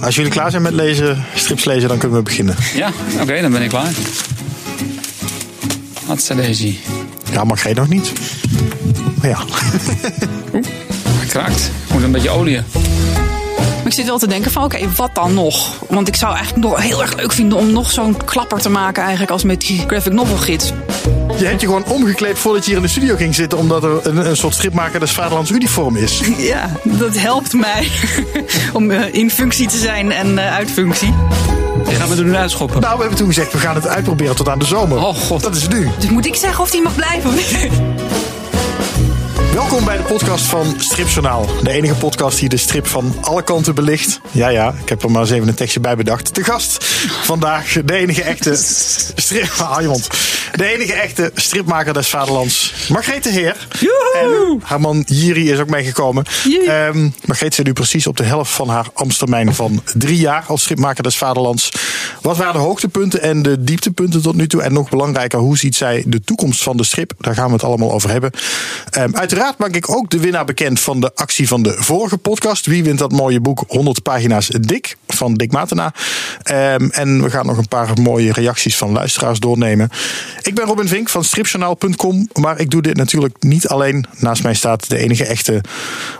Als jullie klaar zijn met lezen, strips lezen, dan kunnen we beginnen. Ja, oké, dan ben ik klaar. Wat is deze? Ja, mag jij nog niet? Maar ja. Hij kraakt. Moet een beetje olie. Maar ik zit wel te denken van, oké, wat dan nog? Want ik zou eigenlijk nog heel erg leuk vinden om nog zo'n klapper te maken eigenlijk als met die graphic novel gids. Je hebt je gewoon omgekleed voordat je hier in de studio ging zitten, omdat er een, een soort stripmaker des Vaderlands uniform is. Ja, dat helpt mij om eh, in functie te zijn en eh, uit functie. Je gaat me er nu uitschoppen. Nou, we hebben toen gezegd, we gaan het uitproberen tot aan de zomer. Oh, god. Dat is nu. Dus moet ik zeggen of die mag blijven? of niet? Welkom bij de podcast van Stripjournaal. De enige podcast die de strip van alle kanten belicht. Ja, ja, ik heb er maar eens even een tekstje bij bedacht. De gast vandaag, de enige echte strip... Ah. De enige echte stripmaker des vaderlands, Margrethe Heer. En haar man Jiri is ook meegekomen. Jiri. Ehm Margrethe zit nu precies op de helft van haar ambtstermijn van drie jaar als stripmaker des vaderlands. Wat waren de hoogtepunten en de dieptepunten tot nu toe? En nog belangrijker, hoe ziet zij de toekomst van de strip? Daar gaan we het allemaal over hebben. Ehm, uiteraard maak ik ook de winnaar bekend van de actie van de vorige podcast. Wie wint dat mooie boek 100 pagina's dik van Dick Matena? Ehm, en we gaan nog een paar mooie reacties van luisteraars doornemen. Ik ben Robin Vink van stripjournaal.com, maar ik doe dit natuurlijk niet alleen. Naast mij staat de enige echte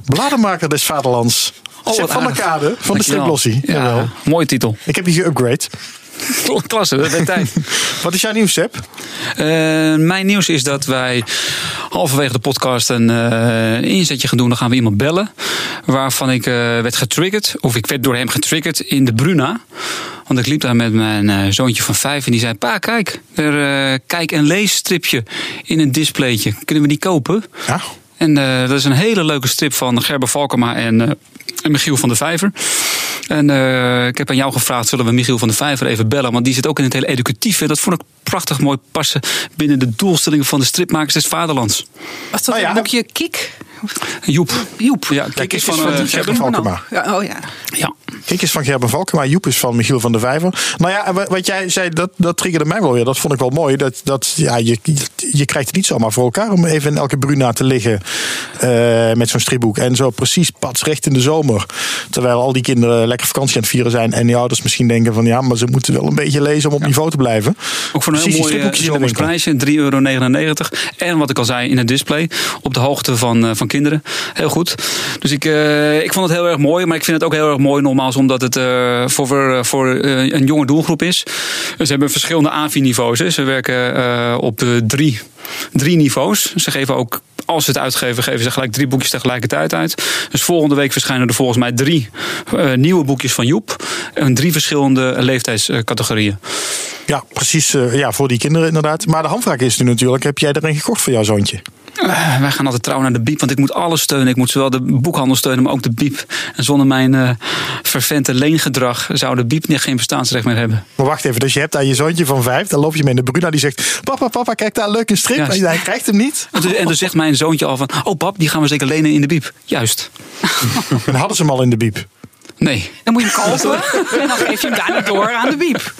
bladenmaker des vaderlands. Oh, van aardig. Kade van de striplossie. Ja, mooie titel. Ik heb je geüpgrade. Klasse, dat werd tijd. Wat is jouw nieuws, Sepp? Eh, mijn nieuws is dat wij halverwege de podcast een eh, inzetje gaan doen. Dan gaan we iemand bellen. Waarvan ik eh, werd getriggerd. Of ik werd door hem getriggerd in de Bruna. Want ik liep daar met mijn zoontje van vijf. En die zei: Pa, kijk. Er kijk- en leesstripje in een displaytje. Kunnen we die kopen? Ja. En dat is een hele leuke strip van Gerber Valkema en, en Michiel van der Vijver. En eh, ik heb aan jou gevraagd, zullen we Michiel van der Vijver even bellen? Want die zit ook in het hele educatieve. Dat vond ik prachtig mooi passen binnen de doelstellingen van de stripmakers des Vaderlands. Was dat ja. een boekje Kik? Joep. Joep. Ja, kijk eens Kik van, is van eh, Valkema. Ja, oh ja. Ja. Kik is van Gerben Valkema, Joep is van Michiel van der Vijver. Nou ja, wat jij zei, dat, dat triggerde mij wel weer. Dat vond ik wel mooi. Dat, dat, ja, je, je krijgt het niet zomaar voor elkaar om even in elke bruna te liggen eh, met zo'n stripboek. En zo precies padsrecht in de zomer. Terwijl al die kinderen lekker vakantie aan het vieren zijn. En die ouders misschien denken van ja, maar ze moeten wel een beetje lezen om op niveau te blijven. Ook voor een Precies, heel mooi prijsje, 3,99 euro. En wat ik al zei in het display, op de hoogte van, eh, van kinderen. Heel goed. Dus ik, eh, ik vond het heel erg mooi. Maar ik vind het ook heel erg mooi omdat het eh, voor, voor, voor eh, een jonge doelgroep is. Ze hebben verschillende AVI-niveaus. Ze werken eh, op drie, drie niveaus. Ze geven ook als ze het uitgeven, geven ze gelijk drie boekjes tegelijkertijd uit. Dus volgende week verschijnen er volgens mij drie eh, nieuwe boekjes van Joep. En drie verschillende leeftijdscategorieën. Ja, precies. eh, ja, voor die kinderen inderdaad. Maar de handvraag is nu natuurlijk, heb jij er een gekocht voor jouw zoontje? Eh, wij gaan altijd trouw naar de biep, want ik moet alles steunen. Ik moet zowel de boekhandel steunen, maar ook de biep. En zonder mijn eh vervente leengedrag zou de biep niet geen bestaansrecht meer hebben. Maar wacht even, dus je hebt daar je zoontje van vijf. Dan loop je mee de bruna. Die zegt, papa, papa, kijk daar, leuk een strip. Ja. En hij krijgt hem niet. En dus, en dus zegt mijn zoontje al van, oh pap, die gaan we zeker lenen in de biep. Juist. En hadden ze hem al in de biep. Nee. Dan moet je hem kopen en dan geef je hem daar niet door aan de biep.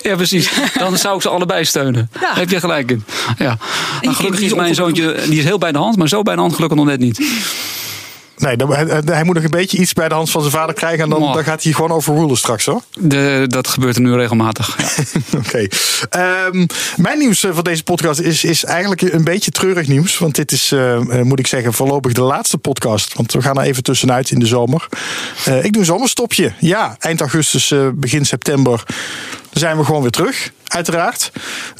Ja, precies. Dan zou ik ze allebei steunen. Ja. Daar heb je gelijk in. Ja. Maar gelukkig is mijn zoontje, die is heel bij de hand, maar zo bij de hand gelukkig nog net niet. Nee, dan, hij, hij moet nog een beetje iets bij de hand van zijn vader krijgen. En dan, Oh. dan gaat hij gewoon overrulen straks hoor. De, dat gebeurt er nu regelmatig. Ja. Oké. Ehm, mijn nieuws eh, van deze podcast is, is eigenlijk een beetje treurig nieuws. Want dit is, eh, eh, moet ik zeggen, voorlopig de laatste podcast. Want we gaan er even tussenuit in de zomer. Eh, ik doe een zomerstopje. Ja, eind augustus, eh, begin september zijn we gewoon weer terug. Uiteraard.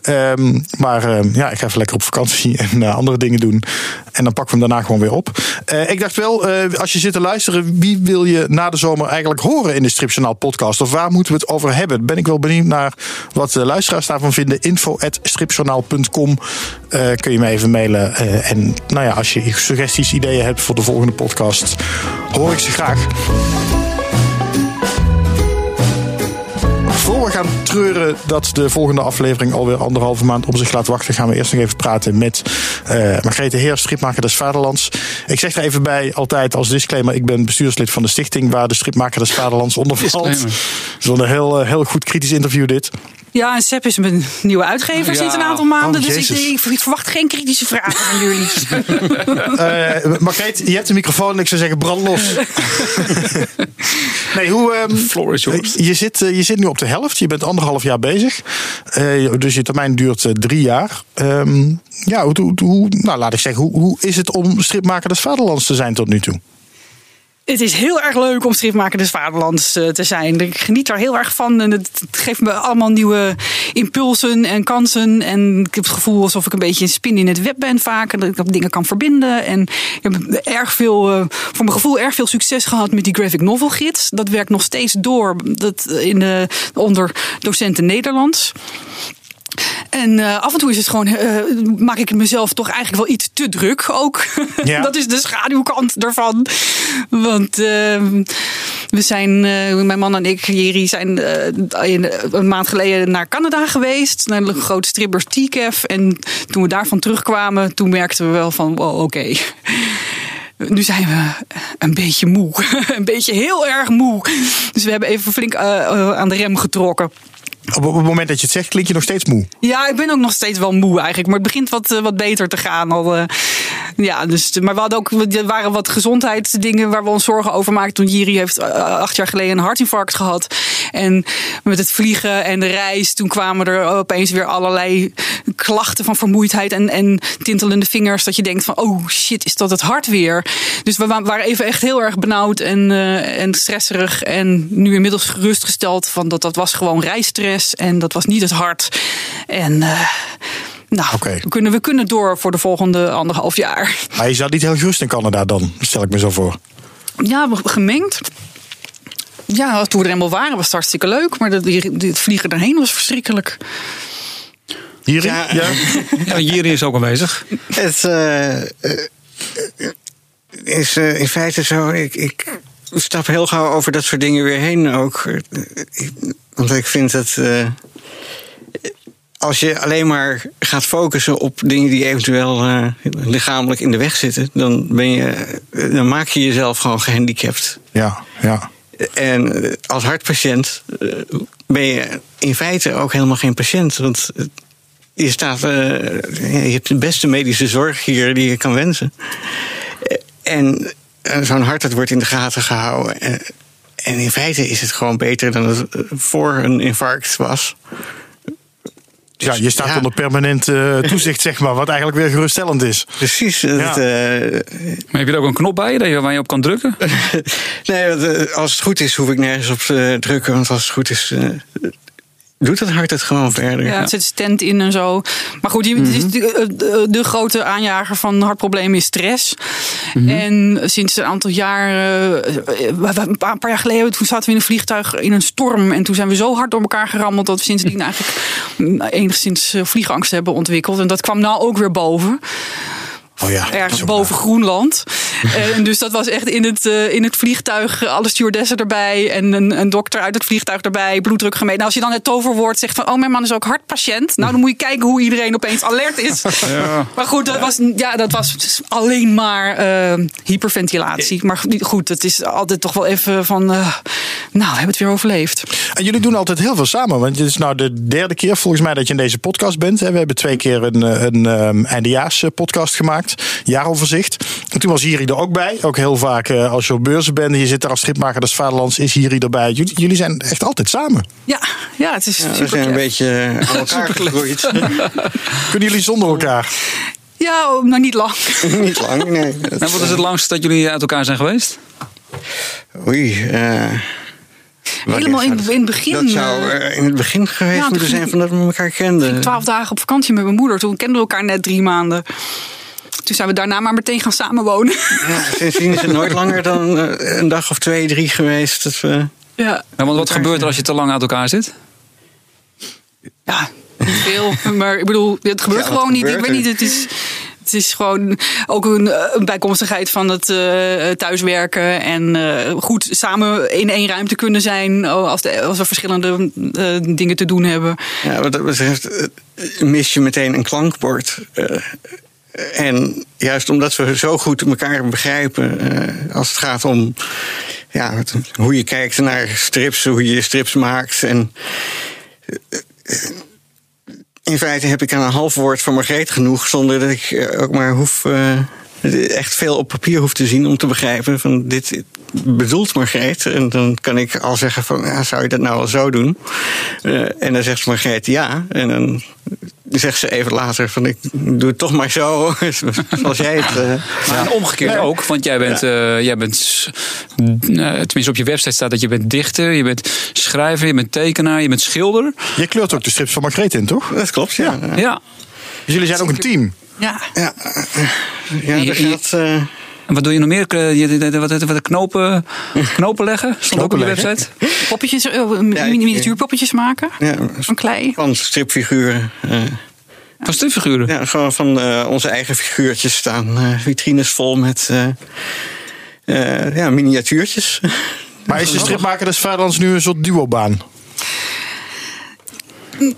Ehm, maar eh, ja, ik ga even lekker op vakantie en eh, andere dingen doen. En dan pakken we hem daarna gewoon weer op. Eh, ik dacht wel, eh, als je zit te luisteren, wie wil je na de zomer eigenlijk horen in de Stripjournaal podcast? Of waar moeten we het over hebben? Ben ik wel benieuwd naar wat de luisteraars daarvan vinden. info.stripjournaal.com kun je me even mailen. En nou ja, als je suggesties, ideeën hebt voor de volgende podcast, hoor ik ze graag. Voor we gaan betreuren dat de volgende aflevering alweer anderhalve maand op zich laat wachten. Gaan we eerst nog even praten met uh, Margrethe Heer, stripmaker des Vaderlands. Ik zeg er even bij, altijd als disclaimer, ik ben bestuurslid van de stichting waar de stripmaker des Vaderlands onder valt. Het is wel een heel, uh, heel goed kritisch interview dit. Ja, en Sepp is mijn nieuwe uitgever ja. sinds een aantal maanden. Oh, dus ik, ik, verwacht geen kritische vragen van jullie. uh, Margreet, je hebt de microfoon en ik zou zeggen brand los. nee, hoe, um, Floor is yours. Je zit, je zit nu op de helft. Je bent anderhalf jaar bezig. Uh, dus je termijn duurt drie jaar. Um, ja, hoe, hoe, nou, laat ik zeggen, hoe, hoe is het om stripmaker des Vaderlands te zijn tot nu toe? Het is heel erg leuk om schriftmaker des Vaderlands te zijn. Ik geniet er heel erg van. En het geeft me allemaal nieuwe impulsen en kansen. En ik heb het gevoel alsof ik een beetje een spin in het web ben vaak. En dat ik dingen kan verbinden. En ik heb erg veel, voor mijn gevoel, erg veel succes gehad met die graphic novel gids. Dat werkt nog steeds door dat in de, onder docenten Nederlands. En uh, af en toe is het gewoon, uh, maak ik mezelf toch eigenlijk wel iets te druk ook. Ja. dat is de schaduwkant ervan. Want uh, we zijn, mijn man en ik, Jerry, zijn een maand geleden naar Canada geweest. Naar de grote strippers TCAF. En toen we daarvan terugkwamen, toen merkten we wel van, wow, oké. Okay. Nu zijn we een beetje moe. een beetje heel erg moe. Dus we hebben even flink aan de rem getrokken. Op het moment dat je het zegt, klink je nog steeds moe. Ja, ik ben ook nog steeds wel moe eigenlijk. Maar het begint wat, eh, wat beter te gaan. Al, uh, ja, dus, maar we hadden ook, er waren wat gezondheidsdingen waar we ons zorgen over maakten. Toen Jiri heeft uh, acht jaar geleden een hartinfarct gehad. En met het vliegen en de reis, toen kwamen er opeens weer allerlei klachten van vermoeidheid en, en tintelende vingers. Dat je denkt van, oh shit, is dat het hart weer? Dus we waren even echt heel erg benauwd en, en stresserig. En nu inmiddels gerustgesteld van dat dat was gewoon en dat was niet het hart. En uh, nou, okay. we, kunnen, we kunnen door voor de volgende anderhalf jaar. Maar je zat niet heel gerust in Canada dan, stel ik me zo voor. Ja, gemengd. Ja, toen we er helemaal waren was het hartstikke leuk. Maar het vliegen erheen was verschrikkelijk. Jiri? Ja, ja. ja Jiri is ook aanwezig. Het uh, is uh, in feite zo. Ik, ik stap heel gauw over dat soort dingen weer heen ook. Want ik vind dat. Uh, als je alleen maar gaat focussen op dingen die eventueel uh, lichamelijk in de weg zitten, dan, ben je, dan maak je jezelf gewoon gehandicapt. Ja, ja. En als hartpatiënt ben je in feite ook helemaal geen patiënt. Want je, staat, uh, je hebt de beste medische zorg hier die je kan wensen. En zo'n hart dat wordt in de gaten gehouden. En in feite is het gewoon beter dan het voor een infarct was. ja, je staat ja. onder permanent uh, toezicht, zeg maar, wat eigenlijk weer geruststellend is. Precies. Ja. Het, uh, maar heb je er ook een knop bij je, waar je op kan drukken? nee, als het goed is, hoef ik nergens op te drukken. Want als het goed is, uh, doet het hart het gewoon verder. Ja, het zit stent in en zo. Maar goed, je, mm -hmm. de, de, grote aanjager van hartproblemen is stress. Mm -hmm. En sinds een aantal jaar, een paar jaar geleden, toen zaten we in een vliegtuig in een storm. En toen zijn we zo hard door elkaar gerammeld dat we sindsdien eigenlijk enigszins vliegangst hebben ontwikkeld. En dat kwam nou ook weer boven. Oh ja, ergens boven Groenland. en dus dat was echt in het, uh, in het vliegtuig, alle stewardessen erbij en een, een, dokter uit het vliegtuig erbij, bloeddruk gemeten. Nou, als je dan het toverwoord zegt van, oh mijn man is ook hartpatiënt. Nou, dan moet je kijken hoe iedereen opeens alert is. Ja. Maar goed, dat was, ja, dat was alleen maar uh, hyperventilatie. Maar goed, het is altijd toch wel even van, uh, nou, we hebben het weer overleefd. En jullie doen altijd heel veel samen, want het is nou de derde keer volgens mij dat je in deze podcast bent. We hebben twee keer een, een, een eindejaars podcast gemaakt jaaroverzicht. En toen was Jiri er ook bij. Ook heel vaak uh, als je op beurzen bent en je zit daar als stripmaker des Vaderlands, is Jiri erbij. Jullie, jullie zijn echt altijd samen. Ja, ja het is ja, We zijn een beetje aan elkaar gegroeid. Kunnen jullie zonder elkaar? Ja, maar nou, niet lang. niet lang, nee. En wat is het langste dat jullie uit elkaar zijn geweest? Oei, uh, Helemaal in, in, het begin. Dat zou in het begin geweest ja, moeten zijn van dat we elkaar kenden. Twaalf dagen op vakantie met mijn moeder. Toen kenden we elkaar net drie maanden. Toen zijn we daarna maar meteen gaan samenwonen. Ja, sindsdien is het nooit langer dan eh, een dag of twee, drie geweest. Dat we ja. ja want wat gebeurt er als je te lang uit elkaar zit? Ja, niet veel. maar ik bedoel, het gebeurt ja, gewoon niet. Ik weet niet, het is Het is gewoon ook een, een bijkomstigheid van het uh, thuiswerken. En uh, goed samen in één ruimte kunnen zijn als, de, als we verschillende uh, dingen te doen hebben. Ja, wat dat betreft mis je meteen een klankbord. En juist omdat we zo goed elkaar begrijpen als het gaat om ja, hoe je kijkt naar strips, hoe je strips maakt. En in feite heb ik aan een half woord van Margreet genoeg, zonder dat ik ook maar hoef. Echt veel op papier hoef te zien om te begrijpen van dit bedoelt Margreet. En dan kan ik al zeggen van, ja, zou je dat nou wel zo doen? En dan zegt Margreet ja. En dan zegt ze even later van, ik doe het toch maar zo, zoals jij het... Uh, maar ja. omgekeerd ook, want jij bent, ja. uh, jij bent, tenminste op je website staat dat je bent dichter, je bent schrijver, je bent tekenaar, je bent schilder. Je kleurt ook de strips van Margreet in, toch? Dat klopt, ja. ja. Dus jullie zijn ook een team? Ja. Ja, ja dat gaat... Uh, en wat doe je nog meer? Wat, wat, wat knopen, knopen leggen? Stond knopen ook op je website. Poppetjes, uh, miniatuurpoppetjes maken. Ja, van klei. Van stripfiguren. Uh, van stripfiguren? Ja, gewoon van uh, onze eigen figuurtjes staan. Uh, vitrines vol met ja, miniatuurtjes. Maar is de stripmaker des Vaderlands nu een soort duobaan?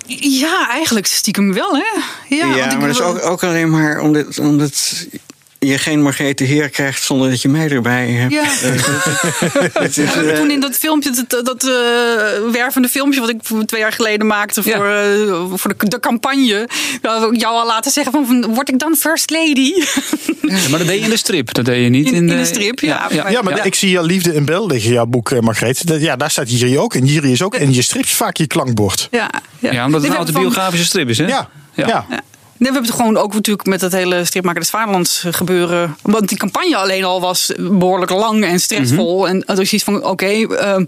Ja, eigenlijk stiekem wel, hè? Ja, ja maar dat is ook, ook alleen maar omdat, omdat je geen Margrethe Heer krijgt zonder dat je mij erbij hebt. Ja. is, uh, toen in dat filmpje, dat, dat uh, wervende filmpje wat ik twee jaar geleden maakte voor, ja. uh, voor de, de, campagne, jou al laten zeggen van, word ik dan first lady? Ja, maar dat deed je in de strip, dat deed je niet in, in, de, in de strip, ja. Ja, ja maar ik zie je Liefde in Bel liggen, jouw boek, Margreet. Ja, daar staat hier ook. En hier is ook in je strips vaak je klankbord. Ja, ja. ja omdat het een autobiografische strip is, hè? ja. ja. Nee, we hebben het gewoon ook natuurlijk met dat hele stripmaker des Vaderlands gebeuren. Want die campagne alleen al was behoorlijk lang en stressvol. Mm -hmm. En dus iets van: oké, okay, um,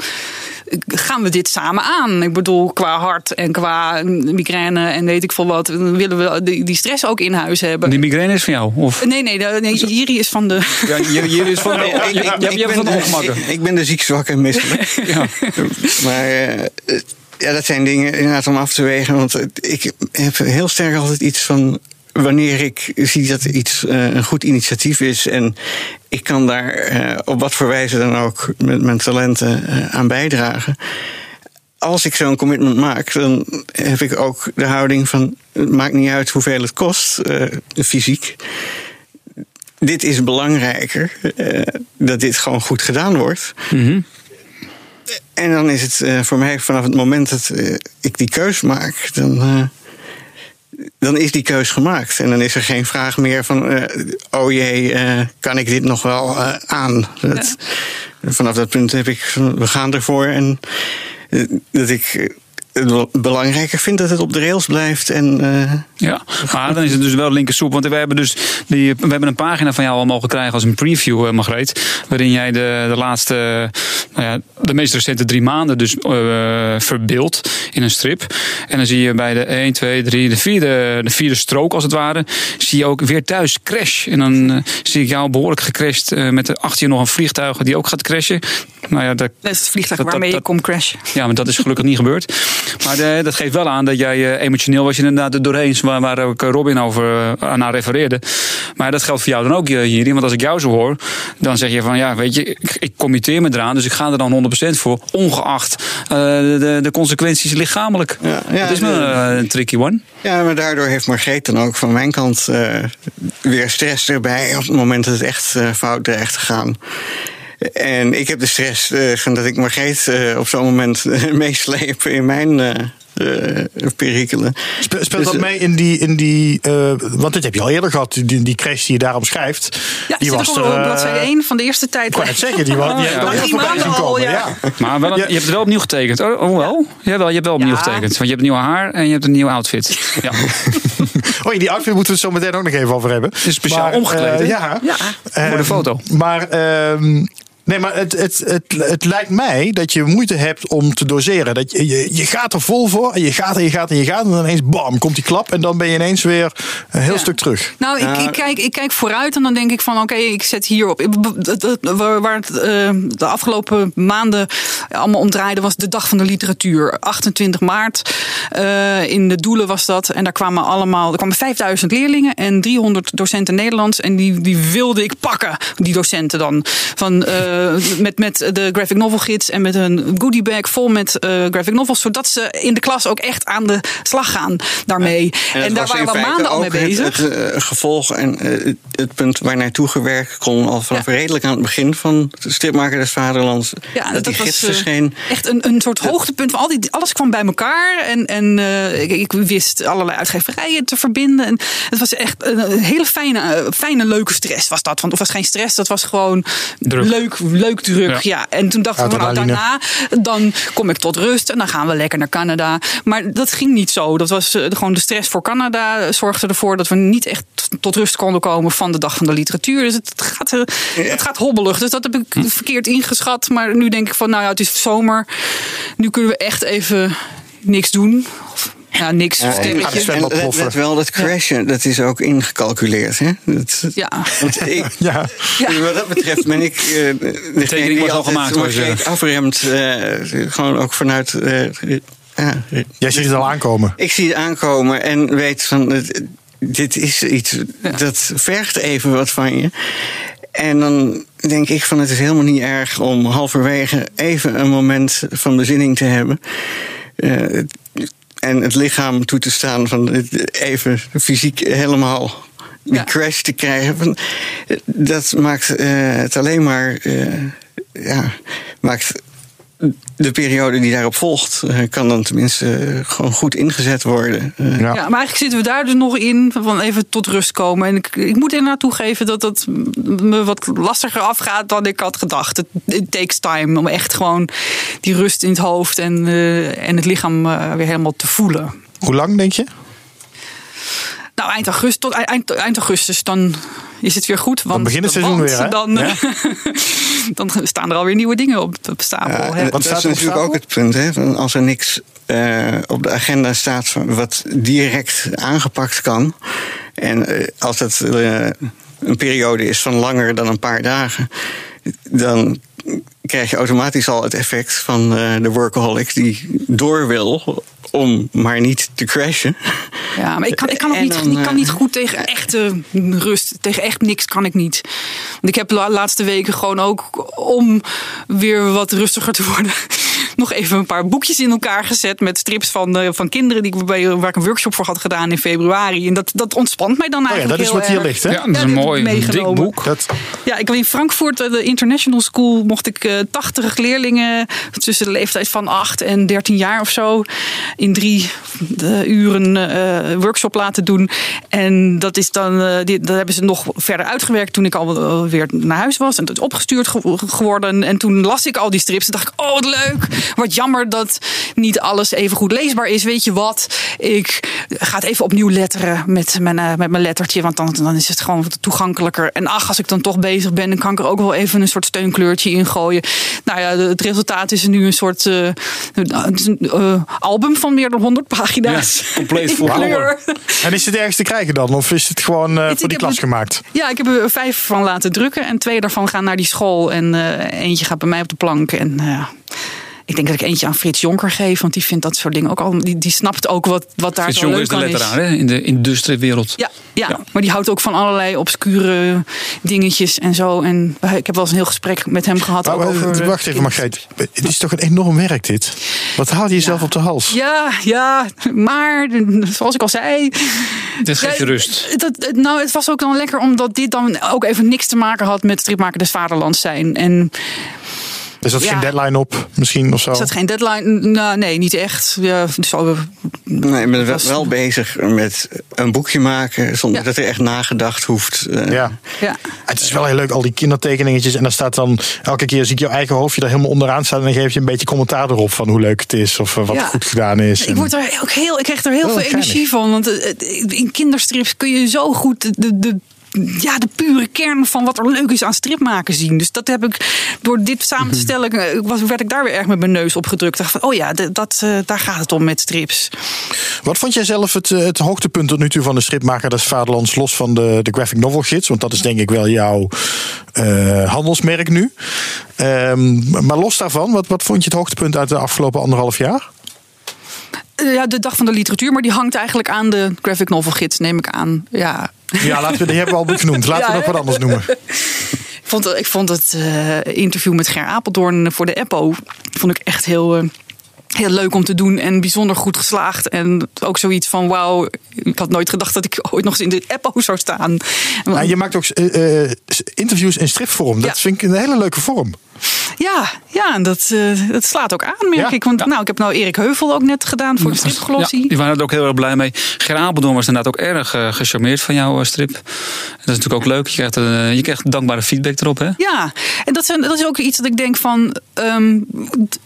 gaan we dit samen aan? Ik bedoel, qua hart en qua migraine en weet ik veel wat. Willen we die, die stress ook in huis hebben? Die migraine is van jou? Of? Nee, nee, de, nee Jiri is van de. Ja, Jiri is van de. ik, ik, ik, ik, ben de, ik, ben de ziek, zwak en misselijk. ja. Maar. Uh, ja, dat zijn dingen inderdaad om af te wegen. Want ik heb heel sterk altijd iets van. Wanneer ik zie dat iets uh, een goed initiatief is en ik kan daar uh, op wat voor wijze dan ook met mijn talenten uh, aan bijdragen. Als ik zo'n commitment maak, dan heb ik ook de houding van: het maakt niet uit hoeveel het kost, fysiek. Dit is belangrijker, dat dit gewoon goed gedaan wordt. Mm. En dan is het uh, voor mij vanaf het moment dat uh, ik die keus maak, dan, uh, dan is die keus gemaakt. En dan is er geen vraag meer van, oh jee, kan ik dit nog wel aan? Dat, ja. Vanaf dat punt heb ik, we gaan ervoor. En dat ik belangrijker vind dat het op de rails blijft. En, uh, ja, maar dan is het dus wel linkersoep. Want we hebben dus die, we hebben een pagina van jou al mogen krijgen als een preview, uh, Margreet. Waarin jij de, de laatste, nou ja, de meest recente drie maanden dus uh, verbeeldt in een strip. En dan zie je bij de 1, 2, 3, de vierde, de vierde strook als het ware, zie je ook weer thuis crash. En dan zie ik jou behoorlijk gecrashed met achter je nog een vliegtuig die ook gaat crashen. Nou ja, dat, dat is het vliegtuig dat, waarmee dat, je komt crashen. Ja, maar dat is gelukkig niet gebeurd. Maar de, dat geeft wel aan dat jij uh, emotioneel was je inderdaad er doorheen, waar, waar ook Robin over uh, naar refereerde. Maar dat geldt voor jou dan ook hierin. Want als ik jou zo hoor, dan zeg je van ja, weet je, ik, ik committeer me eraan, dus ik ga er dan 100% voor, ongeacht uh, de, de consequenties lichamelijk. Ja, ja, dat is me een tricky one. Ja, maar daardoor heeft Margreet dan ook van mijn kant weer stress erbij op het moment dat het echt fout dreigt te gaan. En ik heb de stress uh, van dat ik Margreet uh, op zo'n moment uh, meesleep in mijn perikelen. Spe speelt dus, dat mee in die, in die want dit heb je al eerder gehad, die, die crash die je daar omschrijft. Ja, die was er op bladzijde 1 van de eerste tijd. Ik kan het zeggen, die, was, die oh, ja. voorbij zien komen. Ja. ja. Maar wel, je hebt het wel opnieuw getekend. Oh, oh wel? Ja, wel, je hebt wel opnieuw getekend. Want je hebt nieuw haar en je hebt een nieuw outfit. Ja. oh, die outfit moeten we het zo meteen ook nog even over hebben. Het is speciaal maar, omgekleed. ja. ja. voor de foto. Maar... Nee, maar het, het, het, het lijkt mij dat je moeite hebt om te doseren. Dat je, je, je gaat er vol voor en je gaat en je gaat en je gaat. En dan ineens bam, komt die klap. En dan ben je ineens weer een heel Ja. stuk terug. Nou, ik, ik, kijk, ik kijk vooruit en dan denk ik van oké, ik zet hierop. Waar het eh, de afgelopen maanden allemaal om draaide was de dag van de literatuur. 28 maart eh, in de Doelen was dat. En daar kwamen allemaal, er kwamen 5000 leerlingen en 300 docenten Nederlands. En die, die wilde ik pakken, die docenten dan. Van, eh, met, met de graphic novel gids en met een goodie bag vol met eh, graphic novels. Zodat ze in de klas ook echt aan de slag gaan daarmee. En, daar waren we maanden al mee het- bezig. Het, eh, gevolg en eh, het- punt waar naartoe gewerkt kon al vanaf Ja. redelijk aan het begin van de stripmaker des Vaderlands. Ja, dat, die gids was eh, verscheen. echt een, een soort hoogtepunt. Van al die, alles kwam bij elkaar. En, en eh, ik, ik wist allerlei uitgeverijen te verbinden. En het was echt een hele fijne, eh, fijne, leuke stress was dat. Want het was geen stress, dat was gewoon Druk. leuk, leuk druk. Ja. Ja. En toen dachten we, nou, daarna dan kom ik tot rust. En dan gaan we lekker naar Canada. Maar dat ging niet zo. Dat was eh, gewoon de stress voor Canada zorgde ervoor dat we niet echt tot rust konden komen van de dag van de literatuur. Dus het gaat, eh, het gaat hobbelig. Dus dat heb ik verkeerd ingeschat. Maar nu denk ik van, nou ja, het is zomer. Nu kunnen we echt even niks doen. Of, ja, niks. Ja, en, en let, ploffen. let wel, dat crashen, dat is ook ingecalculeerd. Hè? Dat, Ja. Want ik, Ja. Ja. Wat dat betreft ben ik eh degene tekening die was al gemaakt, ze. afremt. eh, gewoon ook vanuit... eh, ja, Jij ziet het al aankomen. Ik zie het aankomen en weet van... dit is iets, Ja. dat vergt even wat van je. En dan denk ik van het is helemaal niet erg om halverwege even een moment van bezinning te hebben. Eh, en het lichaam toe te staan van even fysiek helemaal die Ja. crash te krijgen. Van, eh, dat maakt eh, het alleen maar... eh, ja, maakt de periode die daarop volgt, eh, kan dan tenminste eh, gewoon goed ingezet worden. Eh, Ja. Ja, maar eigenlijk zitten we daar dus nog in van even tot rust komen. En ik, ik moet inderdaad toegeven dat dat me wat lastiger afgaat dan ik had gedacht. Het it takes time om echt gewoon die rust in het hoofd en, en het lichaam weer helemaal te voelen. Hoe lang denk je? Nou, eind augustus, tot eind, eind augustus, dan is het weer goed. Want, begint het seizoen want weer, hè? Dan, Ja. dan staan er alweer nieuwe dingen op, op stapel. Ja, hè. en Wat dat staat is natuurlijk stapel? ook het punt. Hè, van als er niks eh, op de agenda staat wat direct aangepakt kan. En eh, als het eh, een periode is van langer dan een paar dagen. Dan krijg je automatisch al het effect van eh, de workaholic die door wil om maar niet te crashen. Ja, maar ik kan, ik kan ook niet, dan, ik kan eh, niet goed tegen echte rust. Tegen echt niks kan ik niet. Want ik heb de laatste weken gewoon ook om weer wat rustiger te worden. Nog even een paar boekjes in elkaar gezet met strips van, eh, van kinderen die ik bij, waar ik een workshop voor had gedaan in februari. En dat, dat ontspant mij dan Oh ja, eigenlijk. dat is heel wat hier erg. ligt, hè? Ja, dat is een mooi ik dik meegenomen. boek. Dat, Ja, ik was in Frankfurt, eh, de International School, mocht ik eh 80 leerlingen tussen de leeftijd van 8 en 13 jaar of zo in drie eh, uren eh, workshop laten doen. En dat is dan, eh, die, dat hebben ze nog verder uitgewerkt toen ik al weer naar huis was. En het is opgestuurd ge- geworden. En toen las ik al die strips en dacht ik, oh wat leuk. Wat jammer dat niet alles even goed leesbaar is. Weet je wat? Ik ga het even opnieuw letteren met mijn, eh, met mijn lettertje. Want dan, dan is het gewoon wat toegankelijker. En ach, als ik dan toch bezig ben, dan kan ik er ook wel even een soort steunkleurtje in gooien. Nou ja, het resultaat is nu een soort eh, eh, album van meer dan 100 pagina's. Ja, compleet voor kleur. en is het ergens te krijgen dan? Of is het gewoon voor die klas het- gemaakt? Ja, ik heb er vijf van laten drukken. En twee daarvan gaan naar die school. En eentje gaat bij mij op de plank. En ik denk dat ik eentje aan Frits Jonker geef. Want die vindt dat soort dingen ook al. Die, die snapt ook wat, wat daar Frits zo Jonker leuk is de aan is. letteraar hè, in de industriewereld. Ja, ja, Ja. maar die houdt ook van allerlei obscure dingetjes en zo. En ik heb wel eens een heel gesprek met hem gehad. Maar, ook maar, over, eh, wacht even, Margreet. Het is toch een enorm werk dit? Wat haal je jezelf op de hals? Ja, ja, maar zoals ik al zei. Dit geeft je Ja, rust. Dat, het- nou, het was ook dan lekker omdat dit dan ook even niks te maken had met stripmaker des Vaderlands zijn. En Er zat Ja. geen deadline op, misschien of zo? is dat geen deadline? Nou, nee, niet echt. Ja, zo, Nee, ik ben wel, was- wel bezig met een boekje maken zonder Ja. dat er echt nagedacht hoeft. Eh, Ja. ja. Het is wel heel leuk, al die kindertekeningetjes. En dan staat dan, elke keer zie ik jouw eigen hoofdje er helemaal onderaan staan. En dan geef je een beetje commentaar erop van hoe leuk het is. Of eh, wat Ja. goed gedaan is. Ik, word er ook heel, ik krijg er heel Oh, veel energie van. Want eh, in kinderstrips kun je zo goed de, de ja, de pure kern van wat er leuk is aan stripmaken zien. Dus dat heb ik door dit samen te stellen, eh, was, werd ik daar weer erg met mijn neus op gedrukt. Dacht van, oh ja, dat, eh, daar gaat het om met strips. Wat vond jij zelf het, eh, het hoogtepunt tot nu toe van de stripmaker des Vaderlands, los van de, de graphic novel gids? Want dat is denk ik wel jouw handelsmerk nu. Ehm, maar los daarvan, wat, wat vond je het hoogtepunt uit de afgelopen anderhalf jaar? Eh, ja, de dag van de literatuur, maar die hangt eigenlijk aan de graphic novel gids, neem ik aan. Ja, Ja, laten we, die hebben we al genoemd. Laten we nog wat anders noemen. Ik vond, ik vond het eh, interview met Ger Apeldoorn voor de Eppo vond ik echt heel, eh, heel leuk om te doen en bijzonder goed geslaagd. En ook zoiets van wauw, ik had nooit gedacht dat ik ooit nog eens in de Eppo zou staan. Nou, je maakt ook interviews in stripvorm. Dat Ja. vind ik een hele leuke vorm. Ja, ja en dat, eh, dat slaat ook aan, merk Ja. ik. Want nou, ik heb nou Erik Heuvel ook net gedaan voor de stripglossie. Ja, die waren er ook heel erg blij mee. Ger Apeldoorn was inderdaad ook erg eh, gecharmeerd van jouw eh, strip. Dat is natuurlijk ook leuk. Je krijgt, je krijgt dankbare feedback erop, hè? Ja, en dat, zijn, dat is ook iets dat ik denk van. ehm,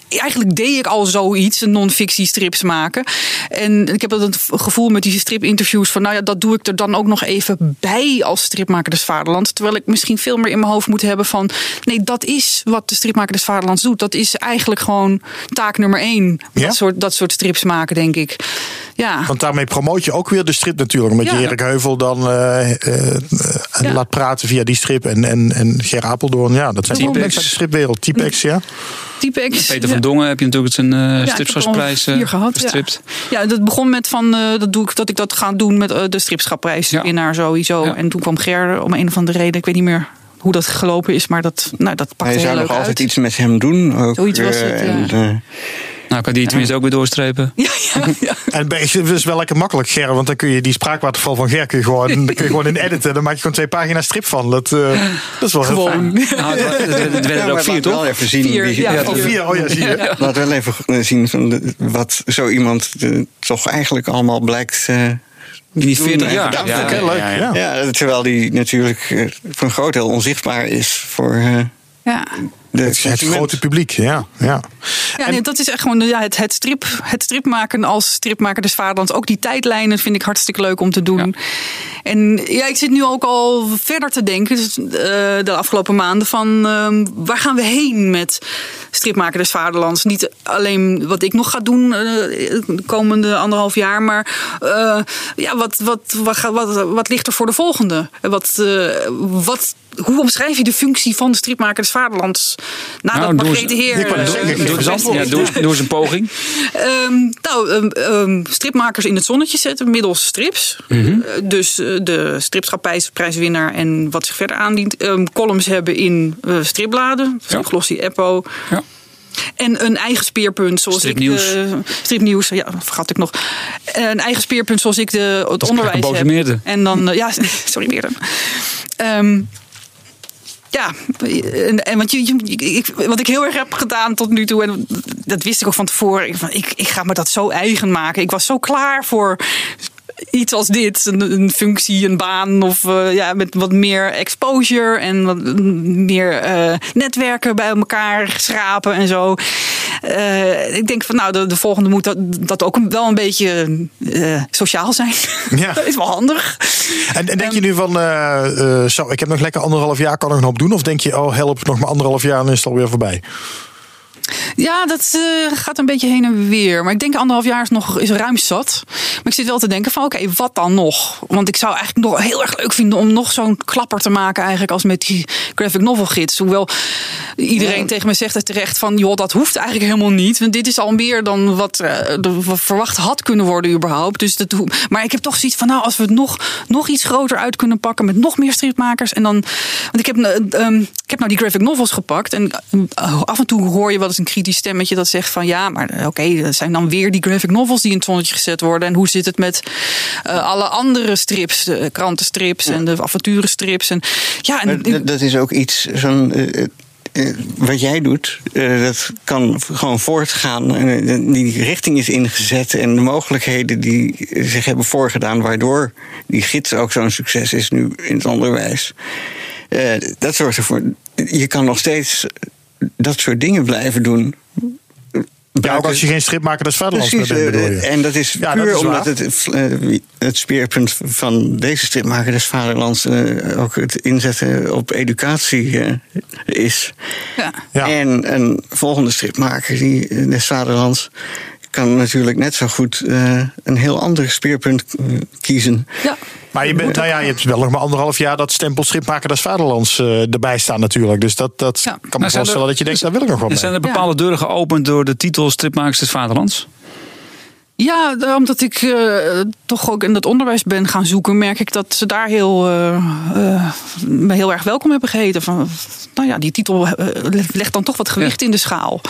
eigenlijk deed ik al zoiets, non-fictie strips maken. En ik heb dat gevoel met die stripinterviews van. Nou ja, dat doe ik er dan ook nog even bij als stripmaker des Vaderlands. Terwijl ik misschien veel meer in mijn hoofd moet hebben van. Nee, dat is wat de stripmaker des Vaderlands doet. Dat is eigenlijk gewoon taak nummer één. Ja? Dat, soort, dat soort strips maken, denk ik. Ja. Want daarmee promoot je ook weer de strip natuurlijk. Je Ja. Erik Heuvel dan eh, eh, eh, Ja. laat praten via die strip. En, en, en Ger Apeldoorn, ja, dat zijn Typex. mensen uit de stripwereld. Typex, ja. Typex. Peter ja. van Dongen heb je natuurlijk zijn uh, er vier gehad, ja. verstript. Ja, dat begon met van eh, dat, doe ik, dat ik dat ga doen met de stripschapprijs Ja. winnaar sowieso. Ja. En toen kwam Ger om een of andere reden, ik weet niet meer hoe dat gelopen is, maar dat, nou, dat pakte Hij heel zou leuk nog altijd uit. iets met hem doen. Ook, Zoiets was eh, het, en, eh, Nou, kan die tenminste ook weer doorstrepen. Ja, ja, ja. En bij- het is wel lekker makkelijk, Ger. Want dan kun je die spraakwaterval van Ger kun je gewoon, dan kun je gewoon in editen. Dan maak je gewoon twee pagina's strip van. Dat, eh, dat is wel heel fijn. Gewoon. Nou, het, het, het werden ja, er ook vier, laat wel toch? even zien. Vier, wie- ja. Oh, vier. Oh ja, zie je. Laat wel even eh, zien van de- wat zo iemand toch eigenlijk allemaal blijkt. eh, die 40 doen en jaar. Ja, oké, leuk. Ja. Ja, terwijl die natuurlijk eh, voor een groot deel onzichtbaar is voor eh, Ja. De Het, grote publiek, ja. ja. Ja, nee, dat is echt gewoon ja, het, het, strip, het stripmaken als stripmaker des Vaderlands. Ook die tijdlijnen vind ik hartstikke leuk om te doen. Ja. En ja, ik zit nu ook al verder te denken dus, eh, de afgelopen maanden van ehm, waar gaan we heen met stripmaker des Vaderlands? Niet alleen wat ik nog ga doen eh, de komende anderhalf jaar, maar eh, ja, wat, wat, wat, wat, wat ligt er voor de volgende? Wat, eh, wat, hoe omschrijf je de functie van de stripmaker des Vaderlands? Nadat Nou, doe eens- Margrethe Heer... Ik eh, zeggen. Ja, doe, eens, doe eens een poging. Ehm, nou, ehm, ehm, stripmakers in het zonnetje zetten middels strips. Mhm. Eh, dus eh, de stripschapprijswinnaar en wat zich verder aandient. Ehm, columns hebben in eh, stripbladen, Ja. Glossy Eppo. Ja. En een eigen speerpunt zoals Stripnieuws. ik de stripnieuws, ja, vergat ik nog. Een eigen speerpunt zoals ik de, het onderwijs boze heb. En dan, ja, sorry Meerte. Ehm, ja, en, want je, ik, wat ik heel erg heb gedaan tot nu toe, en dat wist ik ook van tevoren, ik, ik ga me dat zo eigen maken. Ik was zo klaar voor iets als dit, een, een functie, een baan, of eh, ja, met wat meer exposure en wat meer eh, netwerken bij elkaar schrapen en zo. Eh, ik denk van, nou, de, de volgende moet dat, dat ook wel een beetje sociaal zijn. Ja. dat is wel handig. En, en denk je nu van, zo, ik heb nog lekker anderhalf jaar, kan ik nog een hoop doen? Of denk je, oh help, nog maar anderhalf jaar en dan is het alweer voorbij? Ja, dat eh, gaat een beetje heen en weer. Maar ik denk anderhalf jaar is nog is ruim zat. Maar ik zit wel te denken van oké, wat dan nog? Want ik zou eigenlijk nog heel erg leuk vinden om nog zo'n klapper te maken eigenlijk als met die graphic novel gids. Hoewel iedereen tegen me zegt het terecht van joh, dat hoeft eigenlijk helemaal niet. Want dit is al meer dan wat, eh, de- wat verwacht had kunnen worden überhaupt. Dus dat, maar ik heb toch zoiets van nou, als we het nog, nog iets groter uit kunnen pakken met nog meer stripmakers. En dan, want ik heb, eh, ehm, ik heb nou die graphic novels gepakt. En af en toe hoor je wel eens een kritisch stemmetje dat zegt van ja, maar eh, oké, dat zijn dan weer die graphic novels die in het zonnetje gezet worden. En hoe zit het met eh, alle andere strips, de krantenstrips en de avonturenstrips. En, ja, en, dat- dat is ook iets, zo'n, eh, wat jij doet, dat kan gewoon voortgaan. Die richting is ingezet en de mogelijkheden die zich hebben voorgedaan, waardoor die gids ook zo'n succes is nu in het onderwijs. Dat zorgt ervoor. Je kan nog steeds dat soort dingen blijven doen. Ja, ook als je geen stripmaker des Vaderlands meer Precies, bent, bedoel eh, je? en dat is Ja, dat puur is omdat het, eh, het speerpunt van deze stripmaker des Vaderlands uh, ook het inzetten op educatie uh, is. Ja. Ja. En een volgende stripmaker die eh, des Vaderlands kan natuurlijk net zo goed uh, een heel ander speerpunt uh, kiezen. Ja. Maar je, bent, nou ja, je hebt wel nog maar anderhalf jaar dat stempel stripmaker des Vaderlands uh, erbij staan natuurlijk. Dus dat, dat Ja. kan me Maar zijn voorstellen er- dat je denkt, daar wil ik nog wel mee. zijn er bepaalde deuren geopend door de titel Stripmakers des Vaderlands? Ja, omdat ik eh, toch ook in dat onderwijs ben gaan zoeken, merk ik dat ze daar heel, eh, eh, me heel erg welkom hebben geheten. Van, nou ja, die titel eh, legt dan toch wat gewicht in de schaal.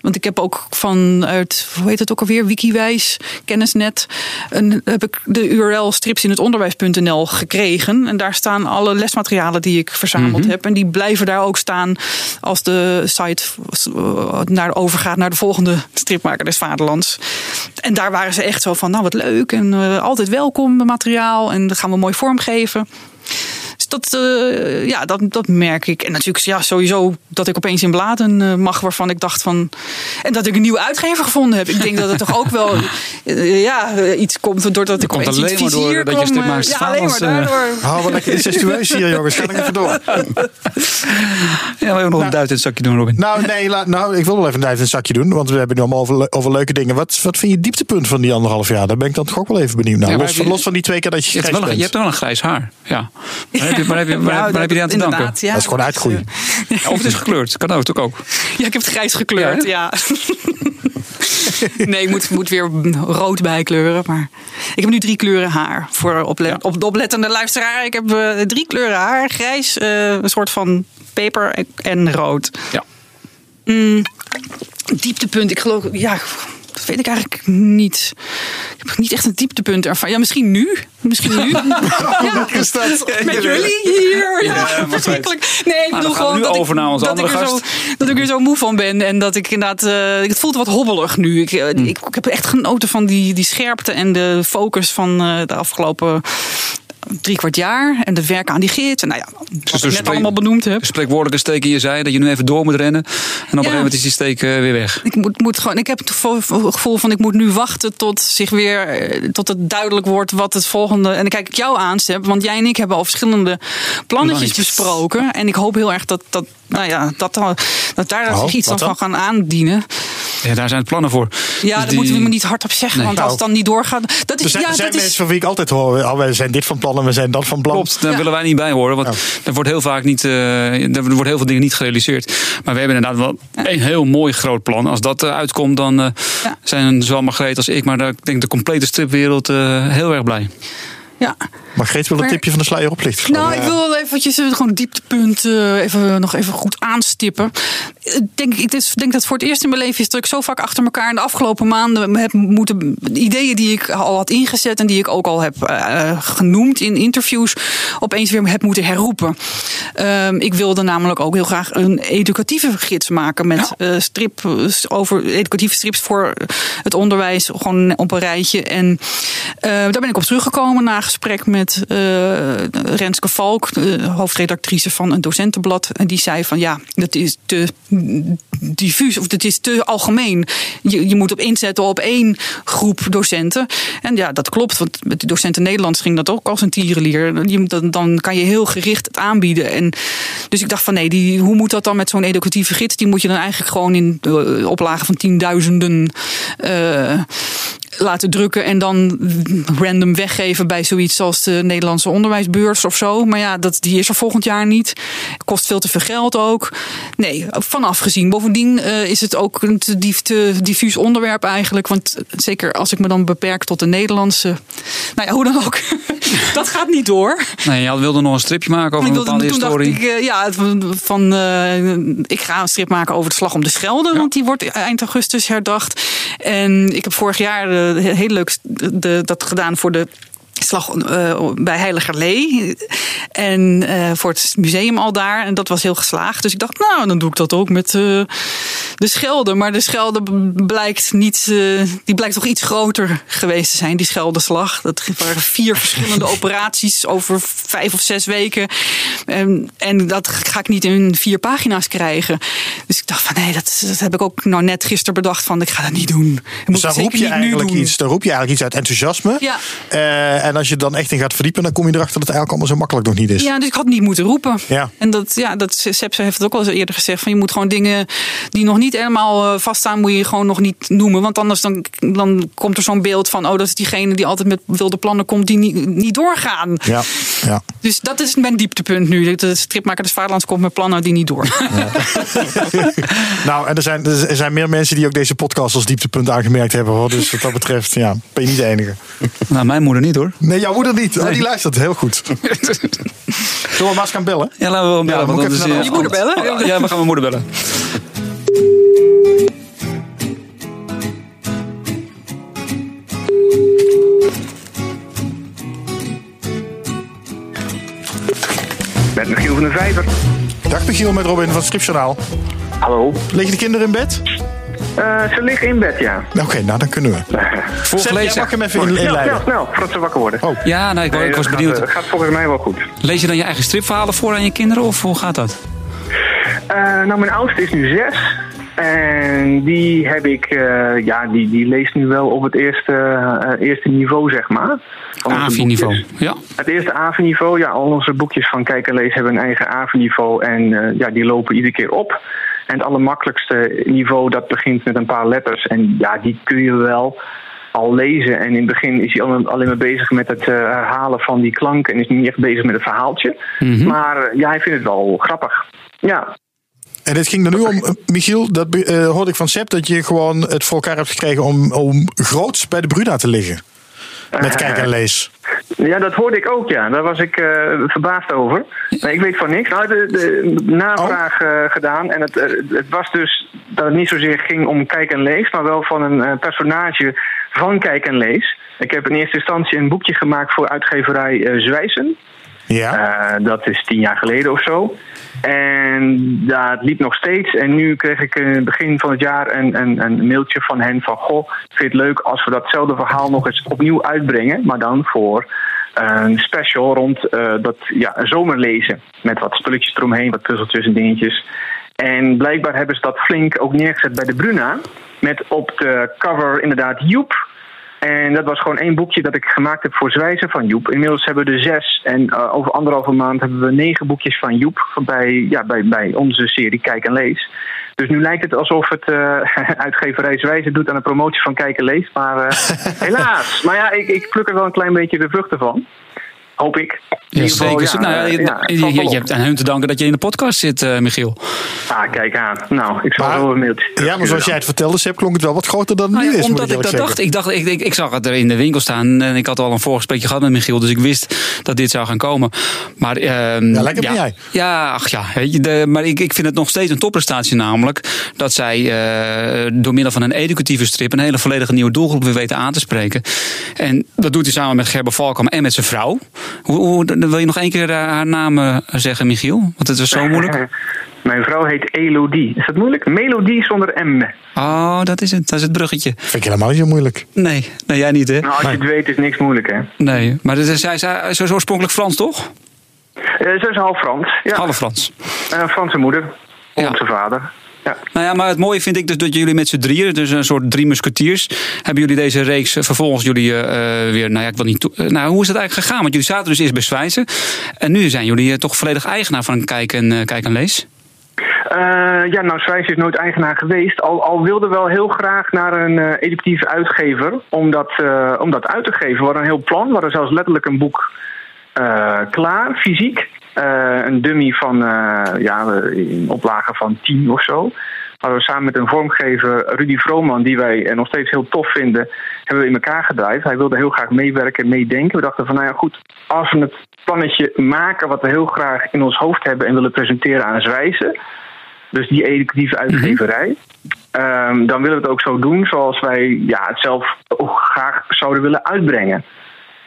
Want ik heb ook vanuit, hoe heet het ook alweer, Wikiwijs, Kennisnet, een, heb ik de URL strips in het onderwijs.nl gekregen. En daar staan alle lesmaterialen die ik verzameld heb. En die blijven daar ook staan als de site eh, naar, overgaat naar de volgende stripmaker des Vaderlands. En daar waren ze echt zo van, nou wat leuk en eh, altijd welkom materiaal en dat gaan we mooi vormgeven. Dus dat, eh, ja, dat, dat merk ik. En natuurlijk ja, sowieso dat ik opeens in bladen eh, mag waarvan ik dacht van... En dat ik een nieuwe uitgever gevonden heb. Ik denk dat het toch ook wel eh, ja, iets komt doordat ik komt maar door dat je eh, Stripmakers Ja, alleen maar daardoor. Hou wel lekker incestueus hier jongens, ga ik even door. Ja, we hebben nog een duit in het zakje doen, Robin. Nou nee, laat, nou, ik wil wel even een duit in het zakje doen. Want we hebben nu allemaal over, le- over leuke dingen. Wat, wat vind je het dieptepunt van die anderhalf jaar? Daar ben ik dan toch ook wel even benieuwd naar. Ja, maar los, je- los van die twee keer dat je Je hebt, grijs wel een, je hebt wel een grijs haar. Ja. Heb je, waar heb je, waar, waar heb je die aan te danken? ja. Dat is gewoon uitgroeien. Ja, Of het is gekleurd. Kan ook, toch ook. Ja, ik heb het grijs gekleurd, ja. nee, ik moet, moet weer rood bijkleuren. Maar ik heb nu drie kleuren haar. Voor oplet, Ja. op de oplettende luisteraar. Ik heb eh, drie kleuren haar. Grijs, eh, een soort van peper en, en rood. Ja. Dieptepunt, ik geloof... Ja, dat weet ik eigenlijk niet. Ik heb niet echt een dieptepunt ervan. Ja, misschien nu. Misschien nu. ja, Is dat? met jullie hier. Ja, Ja, maar verschrikkelijk. Nee, ik Nou, bedoel gewoon dat, over ik, naar onze dat, ik andere er zo, gast. dat ik er zo moe van ben. En dat ik inderdaad... eh, het voelt wat hobbelig nu. Ik, eh, Hmm. ik, ik heb echt genoten van die, die scherpte en de focus van eh, de afgelopen drie kwart jaar. En de werk aan die gids. En nou ja, wat dus ik net spreek- allemaal benoemd heb. Een spreekwoordelijke steek in je zij dat je nu even door moet rennen. En op een gegeven moment is die steek eh, weer weg. Ik, moet, moet gewoon, ik heb het gevo- gevoel van ik moet nu wachten tot zich weer eh, tot het duidelijk wordt wat het volgende. En dan kijk ik jou aan, Seb, want jij en ik hebben al verschillende plannetjes Plannetjes. besproken. En ik hoop heel erg dat, dat, nou ja, dat, dan- dat daar Oh, zich iets dan van gaan aandienen. Ja, daar zijn het plannen voor. Ja, Dus daar die- moeten we me niet hardop zeggen, Nee. want als Nou. het dan niet doorgaat. Dat Er is, zijn, ja, er zijn dat is, mensen van wie ik altijd hoor, oh, wij zijn dit van plan en we zijn dat van plan. Klopt, daar Ja. willen wij niet bij horen. Want er wordt heel vaak niet, eh, er wordt heel veel dingen niet gerealiseerd. Maar we hebben inderdaad wel een heel mooi groot plan. Als dat eh, uitkomt, dan eh, Ja. zijn zowel Margreet als ik, maar daar- ik denk de complete stripwereld eh, heel erg blij. Ja. Maar Greet wil een tipje van de sluier oplichten. Nou, ik wil wel eventjes eh, gewoon het dieptepunt eh, even, nog even goed aanstippen. Ik denk, ik denk dat voor het eerst in mijn leven is dat ik zo vaak achter elkaar in de afgelopen maanden heb moeten. Ideeën die ik al had ingezet en die ik ook al heb eh, genoemd in interviews, opeens weer heb moeten herroepen. Ehm, ik wilde namelijk ook heel graag een educatieve gids maken met eh, strip, eh, over educatieve strips voor het onderwijs, gewoon op een rijtje. En eh, daar ben ik op teruggekomen na gesprek met eh, Renske Valk, hoofdredactrice van een docentenblad. En die zei van ja, dat is te diffuus of het is te algemeen. Je, je moet op inzetten op één groep docenten. En ja, dat klopt, want met de docenten Nederlands ging dat ook als een tierenlier. Je, dan, dan kan je heel gericht het aanbieden. En dus ik dacht van nee, die, hoe moet dat dan met zo'n educatieve gids? Die moet je dan eigenlijk gewoon in eh, oplagen van tienduizenden eh, laten drukken en dan random weggeven bij zoiets als de Nederlandse onderwijsbeurs of zo. Maar ja, dat, die is er volgend jaar niet. Kost veel te veel geld ook. Nee, vanaf gezien. Bovendien eh, is het ook een te, dief- te diffuus onderwerp eigenlijk. Want zeker als ik me dan beperk tot de Nederlandse. Nou ja, hoe dan ook. dat gaat niet door. Nee, je wilde nog een stripje maken over Ik een bepaalde toen dacht historie. ik, eh, ja, van, eh, ik ga een strip maken over de slag om de Schelde. Want die wordt eind augustus herdacht. En ik heb vorig jaar heel leuk de, dat gedaan voor de slag uh, bij Heiligerlee. En uh, voor het museum al daar. En dat was heel geslaagd. Dus ik dacht, nou, dan doe ik dat ook met uh, de Schelde. Maar de Schelde blijkt niet. die blijkt toch iets groter geweest te zijn, die Scheldeslag. Dat waren vier verschillende operaties over vijf of zes weken. En, en, dat ga ik niet in vier pagina's krijgen. Dus ik dacht van nee, dat, dat heb ik ook nou net gisteren bedacht van ik ga dat niet doen. Ik dus daar roep je eigenlijk iets. Daar roep je eigenlijk iets uit enthousiasme. Ja. En als je dan echt in gaat verdiepen, dan kom je erachter dat het eigenlijk allemaal zo makkelijk nog niet is. Ja, dus ik had niet moeten roepen. Ja. En dat, ja, dat Sepp heeft het ook al eens eerder gezegd. Van je moet gewoon dingen die nog niet helemaal vaststaan, moet je gewoon nog niet noemen. Want anders dan, dan komt er zo'n beeld van, oh, dat is diegene die altijd met wilde plannen komt, die niet, niet doorgaan. Ja. ja. Dus dat is mijn dieptepunt nu. De stripmaker des Vaderlands komt met plannen die niet door. Ja. nou, en er zijn, er zijn meer mensen die ook deze podcast als dieptepunt aangemerkt hebben. Hoor. Dus wat dat betreft, ja, ben je niet de enige. Nou, mijn moeder niet hoor. Nee, jouw moeder niet. Oh, die luistert heel goed. Zullen we maar eens gaan bellen? Ja, laten we wel bellen. Ja, moet je, je moeder bellen? Ja, we gaan mijn moeder bellen. Met Michiel van de Vijver. Dag Michiel, met Robin van het Stripjournaal. Hallo. Liggen de kinderen in bed? Uh, ze liggen in bed, ja. Oké, okay, nou dan kunnen we. Volgens lezen. mag hem even inleiden. Snel, snel, snel, voordat ze wakker worden. Oh. Ja, nou, ik, nee, ik was benieuwd. Dat gaat volgens mij wel goed. Lees je dan je eigen stripverhalen voor aan je kinderen, of hoe gaat dat? Uh, nou, mijn oudste is nu zes. En die heb ik, uh, ja, die, die leest nu wel op het eerste, uh, eerste niveau, zeg maar. AVI-niveau, ja. Het eerste AVI-niveau, ja, al onze boekjes van Kijk en Lees hebben een eigen AVI-niveau. En uh, ja, die lopen iedere keer op. En het allermakkelijkste niveau, dat begint met een paar letters. En ja, die kun je wel al lezen. En in het begin is hij alleen maar bezig met het herhalen van die klanken. En is niet echt bezig met het verhaaltje. Mhm. Mm -hmm. Maar ja, hij vindt het wel grappig. Ja. En het ging er nu om, Michiel, dat uh, hoorde ik van Sepp, dat je gewoon het voor elkaar hebt gekregen om, om groots bij de Bruna te liggen. Met kijk en lees. Ja, dat hoorde ik ook, ja. Daar was ik uh, verbaasd over. Nee, ik weet van niks. Nou, de, de navraag uh, gedaan. En het, het was dus dat het niet zozeer ging om kijk en lees, maar wel van een personage van kijk en lees. Ik heb in eerste instantie een boekje gemaakt voor uitgeverij Zwijzen. Ja. dat is tien jaar geleden of zo. En dat liep nog steeds. En nu kreeg ik in het begin van het jaar een, een, mailtje van hen van... Goh, vind het leuk als we datzelfde verhaal nog eens opnieuw uitbrengen. Maar dan voor een special rond uh, dat ja, zomerlezen. Met wat spulletjes eromheen, wat puzzeltjes en dingetjes. En blijkbaar hebben ze dat flink ook neergezet bij de Bruna. Met op de cover inderdaad Joep... En dat was gewoon één boekje dat ik gemaakt heb voor Zwijzen van Joep. Inmiddels hebben we er zes. En uh, over anderhalve maand hebben we negen boekjes van Joep bij, ja, bij, bij onze serie Kijk en Lees. Dus nu lijkt het alsof het uh, uitgeverij Zwijzen doet aan de promotie van Kijk en Lees. Maar uh, helaas. Maar ja, ik, ik pluk er wel een klein beetje de vruchten van. Hoop ik. Ja, zeker. Ja, nou, je, ja, je, je, je, hebt aan hun te danken dat je in de podcast zit, uh, Michiel. Ah, kijk aan. Nou, ik zal wel een mailtje. Ja, maar zoals jij het vertelde, Sepp, klonk het wel wat groter dan het nou nu is. Omdat ik, ik dat dacht. Ik, dacht ik, ik, ik, zag het er in de winkel staan en ik had al een voorgesprekje gehad met Michiel, dus ik wist dat dit zou gaan komen. Maar, uh, ja, lekker ben jij. Ja, ach ja. De, maar ik, ik vind het nog steeds een topprestatie, namelijk dat zij uh, door middel van een educatieve strip een hele volledige nieuwe doelgroep weer weten aan te spreken. En dat doet hij samen met Gerber Valkam en met zijn vrouw. Hoe, hoe wil je nog één keer haar naam zeggen, Michiel? Want het was zo moeilijk. Mijn vrouw heet Elodie. Is dat moeilijk? Melodie zonder M. Oh, dat is het. Dat is het bruggetje. Vind ik helemaal niet zo moeilijk. Nee, nee jij niet, hè? Nou, als je het weet is niks moeilijk, hè? Nee, maar zij is, zij is oorspronkelijk Frans, toch? Uh, ze is half Frans. Ja. Half Frans. Uh, Franse moeder. Onze ja. vader. Ja. Nou ja, maar het mooie vind ik dus dat jullie met z'n drieën, dus een soort drie musketiers, hebben jullie deze reeks vervolgens jullie uh, weer, nou ja, ik wil niet. Uh, nou, hoe is het eigenlijk gegaan? Want jullie zaten dus eerst bij Zwijzen en nu zijn jullie uh, toch volledig eigenaar van Kijk en, Kijk en Lees? ja, nou, Zwijzen is nooit eigenaar geweest. Al, al wilde wel heel graag naar een educatieve uitgever om dat, om dat uit te geven. We hadden een heel plan. We hadden zelfs letterlijk een boek klaar, fysiek. Uh, een dummy van uh, ja, een oplage van 10 of zo. Hadden we samen met een vormgever, Rudy Vrooman, die wij nog steeds heel tof vinden, hebben we in elkaar gedraaid. Hij wilde heel graag meewerken en meedenken. We dachten van, nou ja, goed, als we het plannetje maken wat we heel graag in ons hoofd hebben en willen presenteren aan Zwijzen, dus die educatieve uitgeverij, mm-hmm. um, dan willen we het ook zo doen zoals wij ja, het zelf ook graag zouden willen uitbrengen.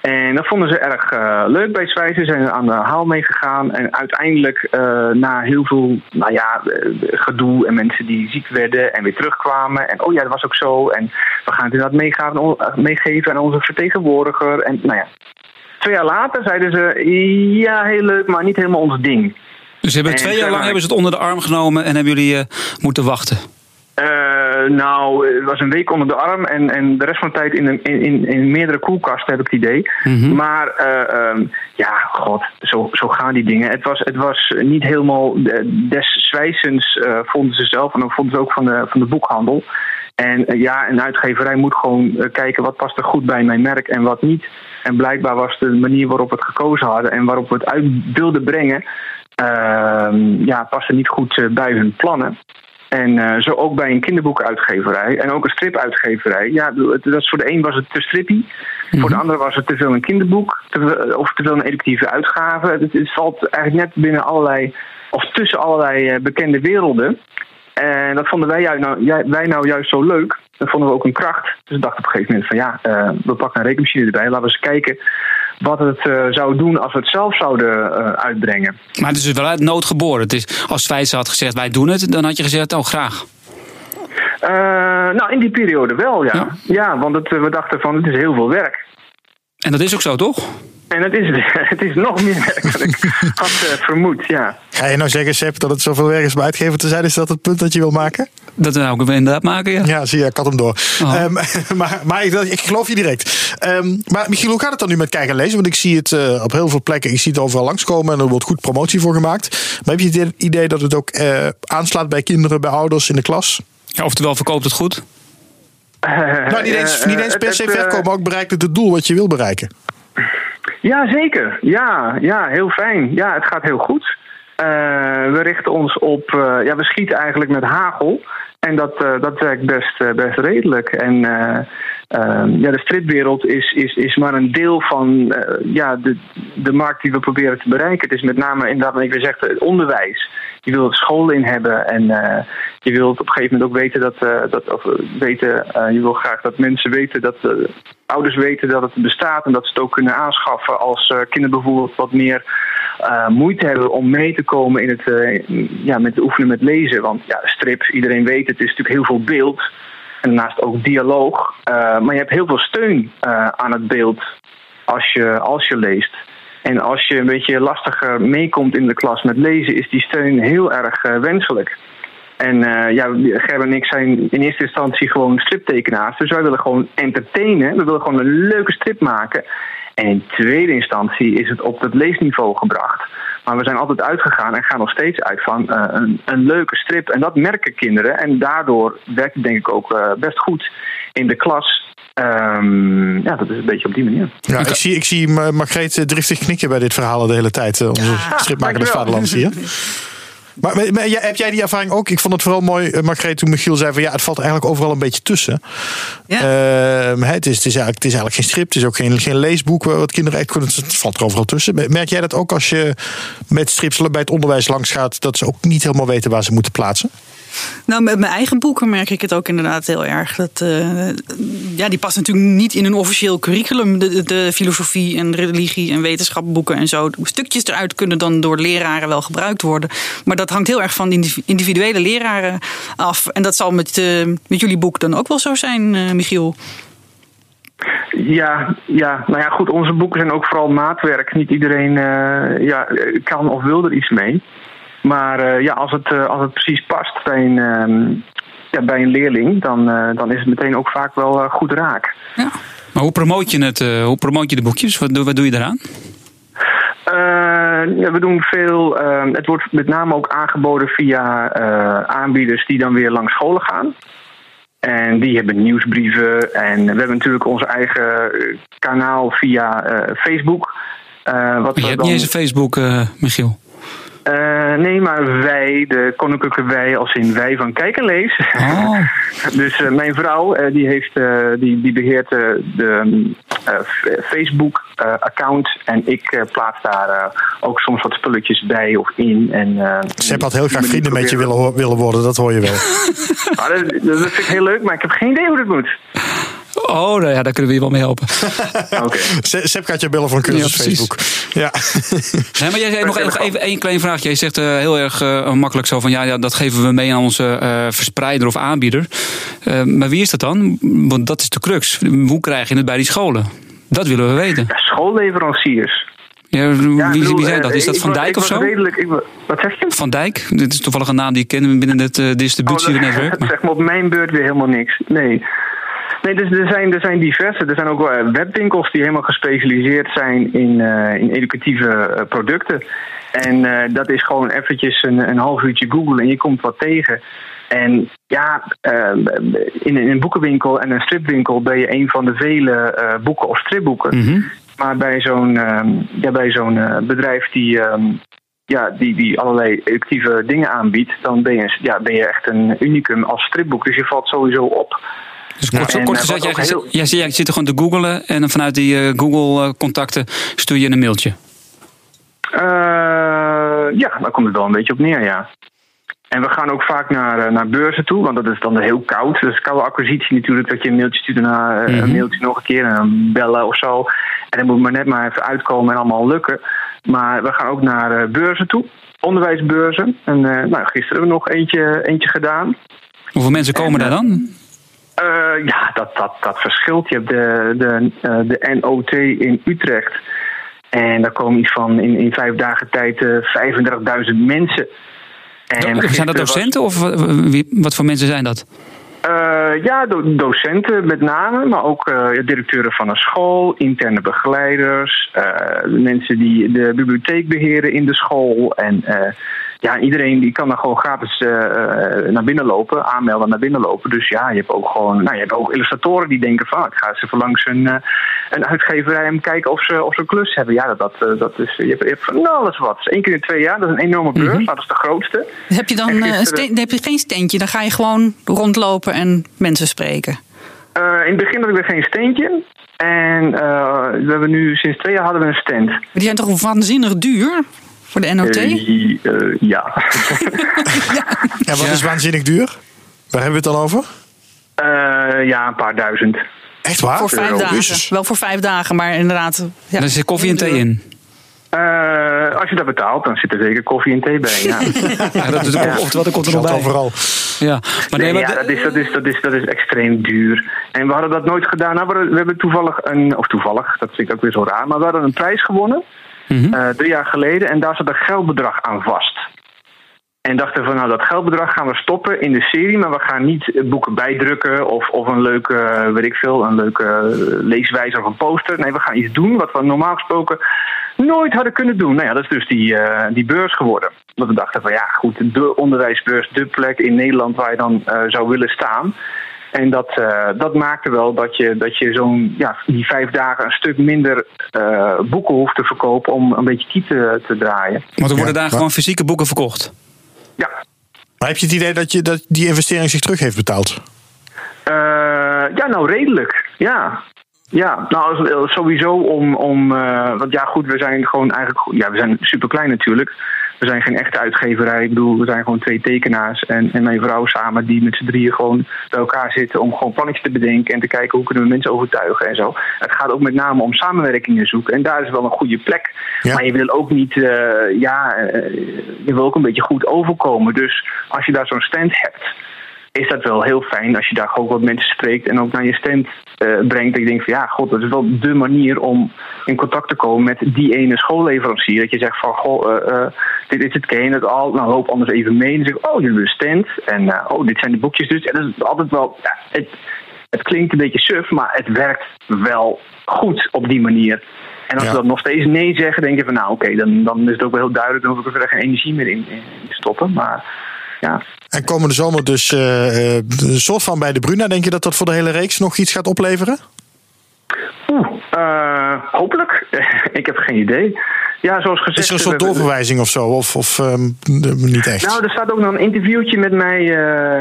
En dat vonden ze erg uh, leuk bij. Ze zijn aan de haal meegegaan. En uiteindelijk, uh, na heel veel nou ja, gedoe en mensen die ziek werden en weer terugkwamen. En oh ja, dat was ook zo. En we gaan het inderdaad meegaan, meegeven aan onze vertegenwoordiger. En nou ja, twee jaar later zeiden ze: ja, heel leuk, maar niet helemaal ons ding. Dus hebben twee jaar lang hebben ze het onder de arm genomen en hebben jullie uh, moeten wachten? Uh, nou, het was een week onder de arm en, en de rest van de tijd in, in, in, in meerdere koelkasten, heb ik het idee. Mm -hmm. Maar uh, um, ja, god, zo, zo gaan die dingen. Het was, het was niet helemaal des zwijzens, uh, vonden ze zelf en dan vonden ze ook van de, van de boekhandel. En ja, een uitgeverij moet gewoon kijken wat past er goed bij mijn merk en wat niet. En blijkbaar was de manier waarop we het gekozen hadden en waarop we het uit wilden brengen, ja, paste niet goed bij hun plannen. En uh, zo ook bij een kinderboekenuitgeverij en ook een stripuitgeverij. Ja, dat is voor de een was het te strippy. Mm -hmm. Voor de ander was het te veel een kinderboek te, of te veel een educatieve uitgave. Het, het, valt eigenlijk net binnen allerlei, of tussen allerlei uh, bekende werelden. En dat vonden wij, ju nou, wij nou juist zo leuk. Dat vonden we ook een kracht. Dus we dachten op een gegeven moment van ja, uh, we pakken een rekenmachine erbij. Laten we eens kijken wat het uh, zou doen als we het zelf zouden uh, uitbrengen. Maar het is wel uit nood geboren. Het is, als Zwijzer had gezegd wij doen het, dan had je gezegd oh graag. Uh, nou, in die periode wel, ja. Ja, ja want het, we dachten van het is heel veel werk. En dat is ook zo, toch? En het is, het is nog meer werk dan ik had vermoed, ja. Ga je nou zeggen, Sepp, dat het zoveel werk is om uitgever te zijn? Is dat het punt dat je wil maken? Dat zou ik inderdaad maken, ja. Ja, zie je, ik had hem door. Oh. Um, maar maar ik, ik, geloof je direct. Um, maar Michiel, hoe gaat het dan nu met kijken en lezen? Want ik zie het uh, op heel veel plekken, ik zie het overal langskomen en er wordt goed promotie voor gemaakt. Maar heb je het idee dat het ook uh, aanslaat bij kinderen, bij ouders in de klas? Ja, oftewel, verkoopt het goed? Uh, nou, niet eens, niet eens per se verkopen, maar ook bereikt het het doel wat je wil bereiken. Ja, zeker. Ja, ja, heel fijn. Ja, het gaat heel goed. Uh, we richten ons op, uh, ja, we schieten eigenlijk met hagel. En dat, uh, dat werkt best, best redelijk. En ja, de stripwereld is, is, is maar een deel van ja, de, de markt die we proberen te bereiken. Het is met name inderdaad, wat ik weer zeg, het onderwijs. Je wil het scholen in hebben en je wilt op een gegeven moment ook weten dat, dat of weten, je wil graag dat mensen weten dat ouders weten dat het bestaat en dat ze het ook kunnen aanschaffen als kinderen bijvoorbeeld wat meer uh, moeite hebben om mee te komen in het, uh, ja, met oefenen met lezen. Want ja, strip, iedereen weet het, is natuurlijk heel veel beeld en daarnaast ook dialoog. maar je hebt heel veel steun aan het beeld als je, als je leest. En als je een beetje lastiger meekomt in de klas met lezen, is die steun heel erg wenselijk. En ja, Gerben en ik zijn in eerste instantie gewoon striptekenaars. Dus wij willen gewoon entertainen. We willen gewoon een leuke strip maken. En in tweede instantie is het op het leesniveau gebracht. Maar we zijn altijd uitgegaan en gaan nog steeds uit van uh, een, een, leuke strip. En dat merken kinderen. En daardoor werkt het denk ik ook uh, best goed in de klas. Um, ja, dat is een beetje op die manier. Ja, ik zie, ik zie Margreet driftig knikken bij dit verhaal de hele tijd. Onze ja, stripmaker des Vaderlands hier. Maar, maar, maar, heb jij die ervaring ook? Ik vond het vooral mooi, Margreet, toen Michiel zei van ja, het valt eigenlijk overal een beetje tussen. Ja. Uh, het, is, het, is eigenlijk, het is eigenlijk geen strip, het is ook geen, geen leesboek wat kinderen echt kunnen. Het valt er overal tussen. Merk jij dat ook als je met strips bij het onderwijs langs gaat, dat ze ook niet helemaal weten waar ze moeten plaatsen? Nou, met mijn eigen boeken merk ik het ook inderdaad heel erg. Dat, uh, ja, die past natuurlijk niet in een officieel curriculum. De, de filosofie en religie en wetenschapboeken en zo. Stukjes eruit kunnen dan door leraren wel gebruikt worden. Maar dat hangt heel erg van individuele leraren af. En dat zal met, uh, met jullie boek dan ook wel zo zijn, uh, Michiel. Ja, ja, nou ja, goed. Onze boeken zijn ook vooral maatwerk. Niet iedereen ja, kan of wil er iets mee. Maar uh, ja, als het, uh, als het precies past bij een, ja, bij een leerling, dan, uh, dan is het meteen ook vaak wel goed raak. Ja. Maar hoe promoot je, het, hoe promoot je de boekjes? Wat, wat doe je daaraan? we doen veel. ehm, het wordt met name ook aangeboden via aanbieders die dan weer langs scholen gaan. En die hebben nieuwsbrieven. En we hebben natuurlijk onze eigen kanaal via Facebook. wat je hebt dan... niet eens een Facebook, Michiel? Uh, nee, maar wij, de koninklijke wij, als in wij van Kijk en Lees. Oh. dus uh, mijn vrouw, uh, die, heeft, die, die beheert de Facebook-account. en ik plaats daar ook soms wat spulletjes bij of in. En, Sepp had heel graag vrienden met je willen, willen worden, dat hoor je wel. ah, dat, dat vind ik heel leuk, maar ik heb geen idee hoe dat moet. Oh, nou ja, daar kunnen we je wel mee helpen. Oké. Se- Sepp gaat je bellen voor een cursus Ja, precies. Facebook. Ja. Nee, maar jij zei nog, even één klein vraagje. Je zegt eh, heel erg eh, makkelijk zo van ja, ja, dat geven we mee aan onze eh, verspreider of aanbieder. Eh, maar wie is dat dan? Want dat is de crux. Hoe krijg je het bij die scholen? Dat willen we weten. Ja, schoolleveranciers. Ja, wie, Ja, ik bedoel, wie zijn dat? Is dat Van Dijk ik of zo? Redelijk, ik, wat zeg je? Van Dijk? Dit is toevallig een naam die ik ken binnen het eh, distributienetwerk. dat maar- zegt me op mijn beurt weer helemaal niks. Nee. Nee, dus er zijn, er zijn diverse. Er zijn ook wel eh, webwinkels die helemaal gespecialiseerd zijn in, eh, in educatieve eh, producten. En dat is gewoon eventjes een, een half uurtje googlen en je komt wat tegen. En ja, in, een- in een boekenwinkel en een stripwinkel ben je een van de vele boeken of stripboeken. Mhm. Maar bij zo'n ehm, ja, bij zo'n bedrijf die, ehm, ja, die, die allerlei educatieve dingen aanbiedt, dan ben je, ja, ben je echt een unicum als stripboek. Dus je valt sowieso op. Dus kort, kort eh, gezegd, wat jij, ook heel- jij, jij zit er gewoon te googelen en dan vanuit die eh, Google-contacten stuur je een mailtje. Eh, ja, daar komt het wel een beetje op neer, ja. En we gaan ook vaak naar, eh, naar beurzen toe, want dat is dan heel koud. Dus koude acquisitie natuurlijk, dat je een mailtje stuurt en daarna eh, Mhm. een mailtje nog een keer en dan bellen of zo. En dan moet maar net maar even uitkomen en allemaal lukken. Maar we gaan ook naar eh, beurzen toe, onderwijsbeurzen. En eh, nou, gisteren hebben we nog eentje, eentje gedaan. Hoeveel mensen komen daar dan? Eh, ja, dat, dat, dat verschilt. Je hebt de, de, eh, de NOT in Utrecht. En daar komen iets van in, in vijf dagen tijd eh 35.000 mensen. En zijn dat was- docenten of eh, wie- wat voor mensen zijn dat? Eh, ja, do- docenten met name, maar ook eh, directeuren van een school, interne begeleiders, eh, mensen die de bibliotheek beheren in de school. En eh, ja, iedereen die kan daar gewoon gratis eh, eh, naar binnen lopen, aanmelden naar binnen lopen. Dus ja, je hebt ook gewoon, nou, je hebt ook illustratoren die denken van, ah, ik ga eens even langs een, eh, een uitgeverij en kijken of ze, of ze een klus hebben. Ja, dat, dat, dat is, je hebt, je hebt van alles wat. Één keer in twee jaar, dat is een enorme beurs, nou, dat is de grootste. Heb je dan gisteren- dan heb je geen steentje, dan ga je gewoon rondlopen en mensen spreken. In het begin had ik er geen steentje. En we hebben nu sinds twee jaar hadden we een stand. Maar die zijn toch waanzinnig duur voor de NOT? Eh, eh, ja. En wat Ja. is waanzinnig duur? Waar hebben we het dan over? Eh, ja, een paar duizend. Echt waar? voor vijf dagen. Wel voor vijf dagen, maar inderdaad. Ja. Daar zit koffie en thee in. Eh, als je dat betaalt, dan zit er zeker koffie en thee bij. Ja, Ja, dat is, Ja. Oftewel, dat komt er nog bij. overal. Ja, maar nee, Nee, maar ja de- dat, is, dat, is, dat, is, dat is extreem duur. En we hadden dat nooit gedaan. Nou, we, we hebben toevallig een, of toevallig, dat vind ik ook weer zo raar, maar we hadden een prijs gewonnen. Mhm. eh, drie jaar geleden. En daar zat een geldbedrag aan vast. En dachten van, nou, dat geldbedrag gaan we stoppen in de serie, maar we gaan niet boeken bijdrukken of, of een leuke, eh, weet ik veel, een leuke eh, leeswijzer of een poster. Nee, we gaan iets doen wat we normaal gesproken nooit hadden kunnen doen. Nou ja, dat is dus die, die beurs geworden. Dat we dachten van, ja, goed, de onderwijsbeurs, de plek in Nederland waar je dan zou willen staan. En dat, eh, dat maakte wel dat je, dat je zo'n ja, die vijf dagen een stuk minder eh, boeken hoeft te verkopen om een beetje kiet te, te draaien. want er worden Ja, daar gewoon fysieke boeken verkocht. Ja, Maar heb je het idee dat, je, dat die investering zich terug heeft betaald? Eh, ja, nou redelijk. Ja. Ja, nou sowieso om, om eh, want ja goed, we zijn gewoon eigenlijk, ja we zijn super klein natuurlijk. We zijn geen echte uitgeverij. Ik bedoel, we zijn gewoon twee tekenaars en, en mijn vrouw samen die met z'n drieën gewoon bij elkaar zitten om gewoon plannetjes te bedenken en te kijken hoe kunnen we mensen overtuigen en zo. Het gaat ook met name om samenwerkingen zoeken en daar is wel een goede plek. Ja. Maar je wil ook niet, eh, ja, eh, je wil ook een beetje goed overkomen. Dus als je daar zo'n stand hebt, is dat wel heel fijn als je daar ook wat mensen spreekt en ook naar je stand eh, brengt. Dat je denkt van ja, god, dat is wel de manier om in contact te komen met die ene schoolleverancier. Dat je zegt van goh, eh, eh, dit is het, ken je het al? Nou, loop anders even mee. En dan zeg ik, oh, jullie hebben een stand. En oh, dit zijn de boekjes dus. En dat is altijd wel, ja, het, het klinkt een beetje suf, maar het werkt wel goed op die manier. En als Ja. we dan nog steeds nee zeggen, denk je van nou oké, dan, dan is het ook wel heel duidelijk. Dan hoef ik er verder geen energie meer in, in te stoppen. Maar ja, En komende zomer dus eh, een soort van bij de Bruna. Denk je dat dat voor de hele reeks nog iets gaat opleveren? Oeh, eh, hopelijk. ik heb geen idee. Ja, zoals gezegd. Is er een soort doorverwijzing of zo? Of, of ehm, niet echt? Nou, er staat ook nog een interviewtje met mij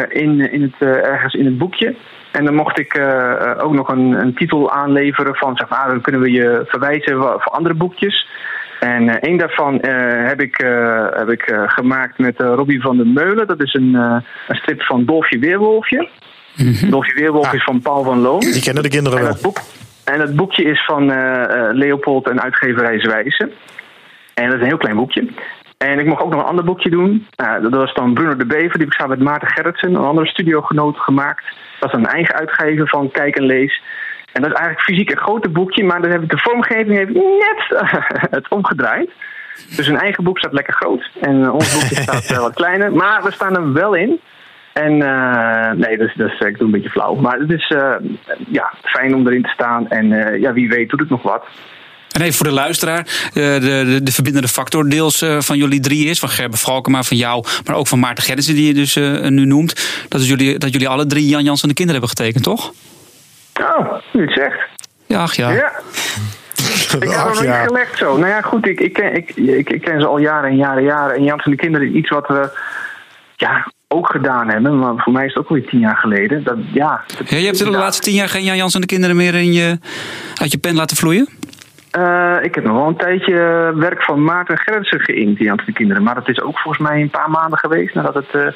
in, in het, ergens in het boekje. En dan mocht ik ook nog een, een titel aanleveren van, zeg maar, dan kunnen we je verwijzen voor andere boekjes. En eh, een daarvan eh, heb ik, eh, heb ik gemaakt met Robbie van der Meulen. Dat is een, een strip van Dolfje Weerwolfje. Dolfie Weerwolf Ah. is van Paul van Loon. Die kennen de kinderen En wel. dat, boek, en dat boekje is van Leopold en uitgeverij Zwijsen. En dat is een heel klein boekje. En ik mocht ook nog een ander boekje doen. Nou, dat was dan Bruno de Bever. Die heb ik samen met Maarten Gerritsen, een andere studiogenoot, gemaakt. Dat is een eigen uitgever van Kijk en Lees. En dat is eigenlijk fysiek een groter boekje. Maar dan heb ik de vormgeving heeft net het omgedraaid. Dus een eigen boek staat lekker groot. En eh, ons boekje staat eh, wat kleiner. Maar we staan er wel in. En eh, nee, dat is, ik doe een beetje flauw. Maar het is ja, fijn om erin te staan. En ja, wie weet doet het nog wat. En even voor de luisteraar, de, de, de verbindende factor deels van jullie drie is, van Gerben Valkema, van jou, maar ook van Maarten Gerritsen die je dus nu noemt, dat, is jullie, dat jullie alle drie Jan Jans en de kinderen hebben getekend, toch? Oh, nu je het zegt. Ja, ach ja. Ja. Ik heb het niet gelegd zo. Nou ja, goed, ik, ik, ken, ik, ik, ik ken ze al jaren en jaren en jaren. En Jans en de kinderen is iets wat we ja, ook gedaan hebben. Maar voor mij is het ook alweer tien jaar geleden. Dat, ja, dat- Ja, je hebt de laatste tien jaar geen Jan Jans en de kinderen meer in je, uit je pen laten vloeien? Eh, ik heb nog wel een tijdje werk van Maarten Gerritsen geïnkt, die Jans en de kinderen. Maar dat is ook volgens mij een paar maanden geweest nadat, het, eh,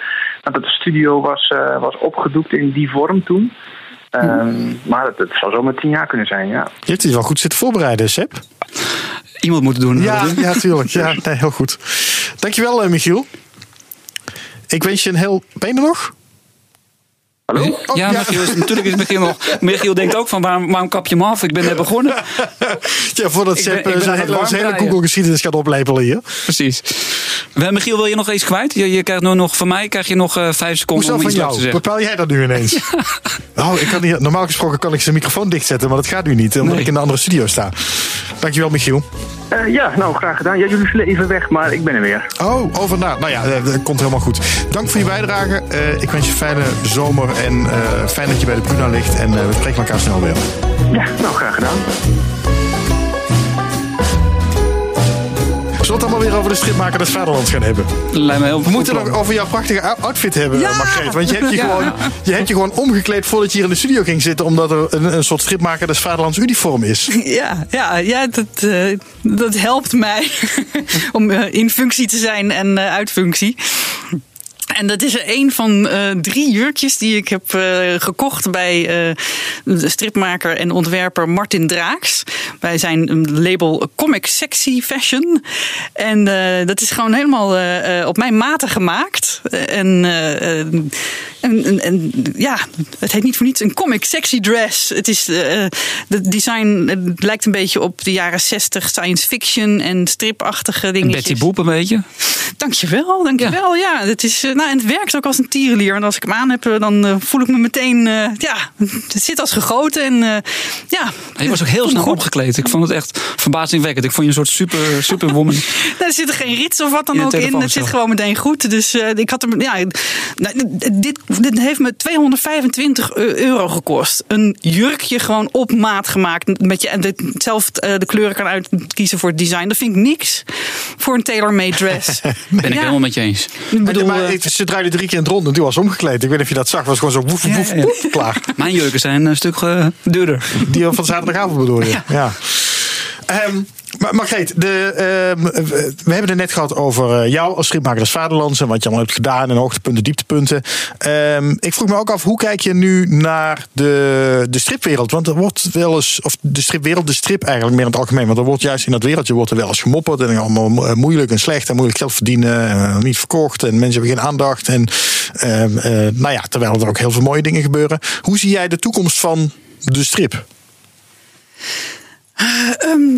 nadat de studio was, eh, was opgedoekt in die vorm toen. Ehm, Maar het, het zou zomaar tien jaar kunnen zijn, ja. Je hebt die wel goed zitten voorbereiden, Seb. Iemand moet het doen. Ja, ja tuurlijk. Ja, nee, heel goed. Dankjewel, eh, Michiel. Ik wens je een heel... Ben je er nog? Hallo? Oh, ja, ja. Michiel is, natuurlijk is Michiel nog. Michiel denkt ook van waarom, waarom kap je hem af? Ik ben net begonnen. Ja, voordat eh, ben zijn hele, hele. Google-geschiedenis gaat oplepelen hier. Precies. We- Michiel, wil je nog iets kwijt? Je, je krijgt nu nog van mij krijg je nog eh, vijf seconden Hoezo om van iets te jou? zeggen. Bepaal jij dat nu ineens? Oh, ik kan hier, normaal gesproken kan ik zijn microfoon dichtzetten, maar dat gaat nu niet, omdat Nee. ik in een andere studio sta. Dankjewel, Michiel. Eh, ja, nou, graag gedaan. Ja, jullie zullen even weg, maar ik ben er weer. Oh, over na. Nou ja, eh, dat komt helemaal goed. Dank voor je bijdrage. Eh, ik wens je een fijne zomer en eh, fijn dat je bij de Bruna ligt. En eh, we spreken elkaar snel weer. Ja, nou, graag gedaan. Zullen we het allemaal weer over de stripmaker des Vaderlands gaan hebben? Lijkt me heel We moeten nog over jouw prachtige ou- outfit hebben, Ja! Margreet. Want je hebt je, Ja. gewoon, je hebt je gewoon omgekleed voordat je hier in de studio ging zitten. Omdat er een, een soort stripmaker des Vaderlands uniform is. Ja, ja, ja dat, eh, dat helpt mij om in functie te zijn en eh, uit functie. En dat is een van eh, drie jurkjes die ik heb eh, gekocht bij eh, de stripmaker en ontwerper Martin Draaks. Bij zijn label Comic Sexy Fashion. En dat is gewoon helemaal op mijn maten gemaakt. En, en, en, en ja, het heet niet voor niets een comic sexy dress. Het is de design het lijkt een beetje op de jaren 60 science fiction en stripachtige dingetjes. Betty Boep een beetje. Dankjewel, dankjewel. Ja, het, is, eh, nou, en het werkt ook als een tierenlier. En als ik hem aan heb, eh, dan eh, voel ik me meteen... eh, ja, het zit als gegoten. En ja, En je was ook heel snel goed. opgekleed. Ik vond het echt verbazingwekkend. Ik vond je een soort super, superwoman. Nou, er zit er geen rits of wat dan In ook in. Het zit gewoon meteen goed. Dus ik had hem. Ja, nou, dit, dit heeft me 225 euro gekost. Een jurkje gewoon op maat gemaakt. Met je, en de, zelf de kleuren kan uitkiezen voor het design. Dat vind ik niks voor een tailor-made dress. Ben ik Ja. helemaal met je eens. Ik bedoel, maar ze draaide drie keer in het rond en die was omgekleed. Ik weet niet of je dat zag. was gewoon zo woef, woef, woef, woef, klaar. Mijn jurken zijn een stuk eh, duurder. Die van zaterdagavond bedoel je? Ja. Ehm, maar Margreet, de, ehm, we we hebben het net gehad over eh, jou als stripmaker des Vaderlands en wat je allemaal hebt gedaan en hoogtepunten, dieptepunten. Ehm, ik vroeg me ook af, hoe kijk je nu naar de, de stripwereld? Want er wordt wel eens, of de stripwereld, de strip eigenlijk meer in het algemeen, want er wordt juist in dat wereldje wordt er wel eens gemopperd en allemaal mo- moeilijk en slecht en moeilijk geld verdienen en niet verkocht en mensen hebben geen aandacht. En ehm, eh, nou ja, terwijl er ook heel veel mooie dingen gebeuren. Hoe zie jij de toekomst van de strip?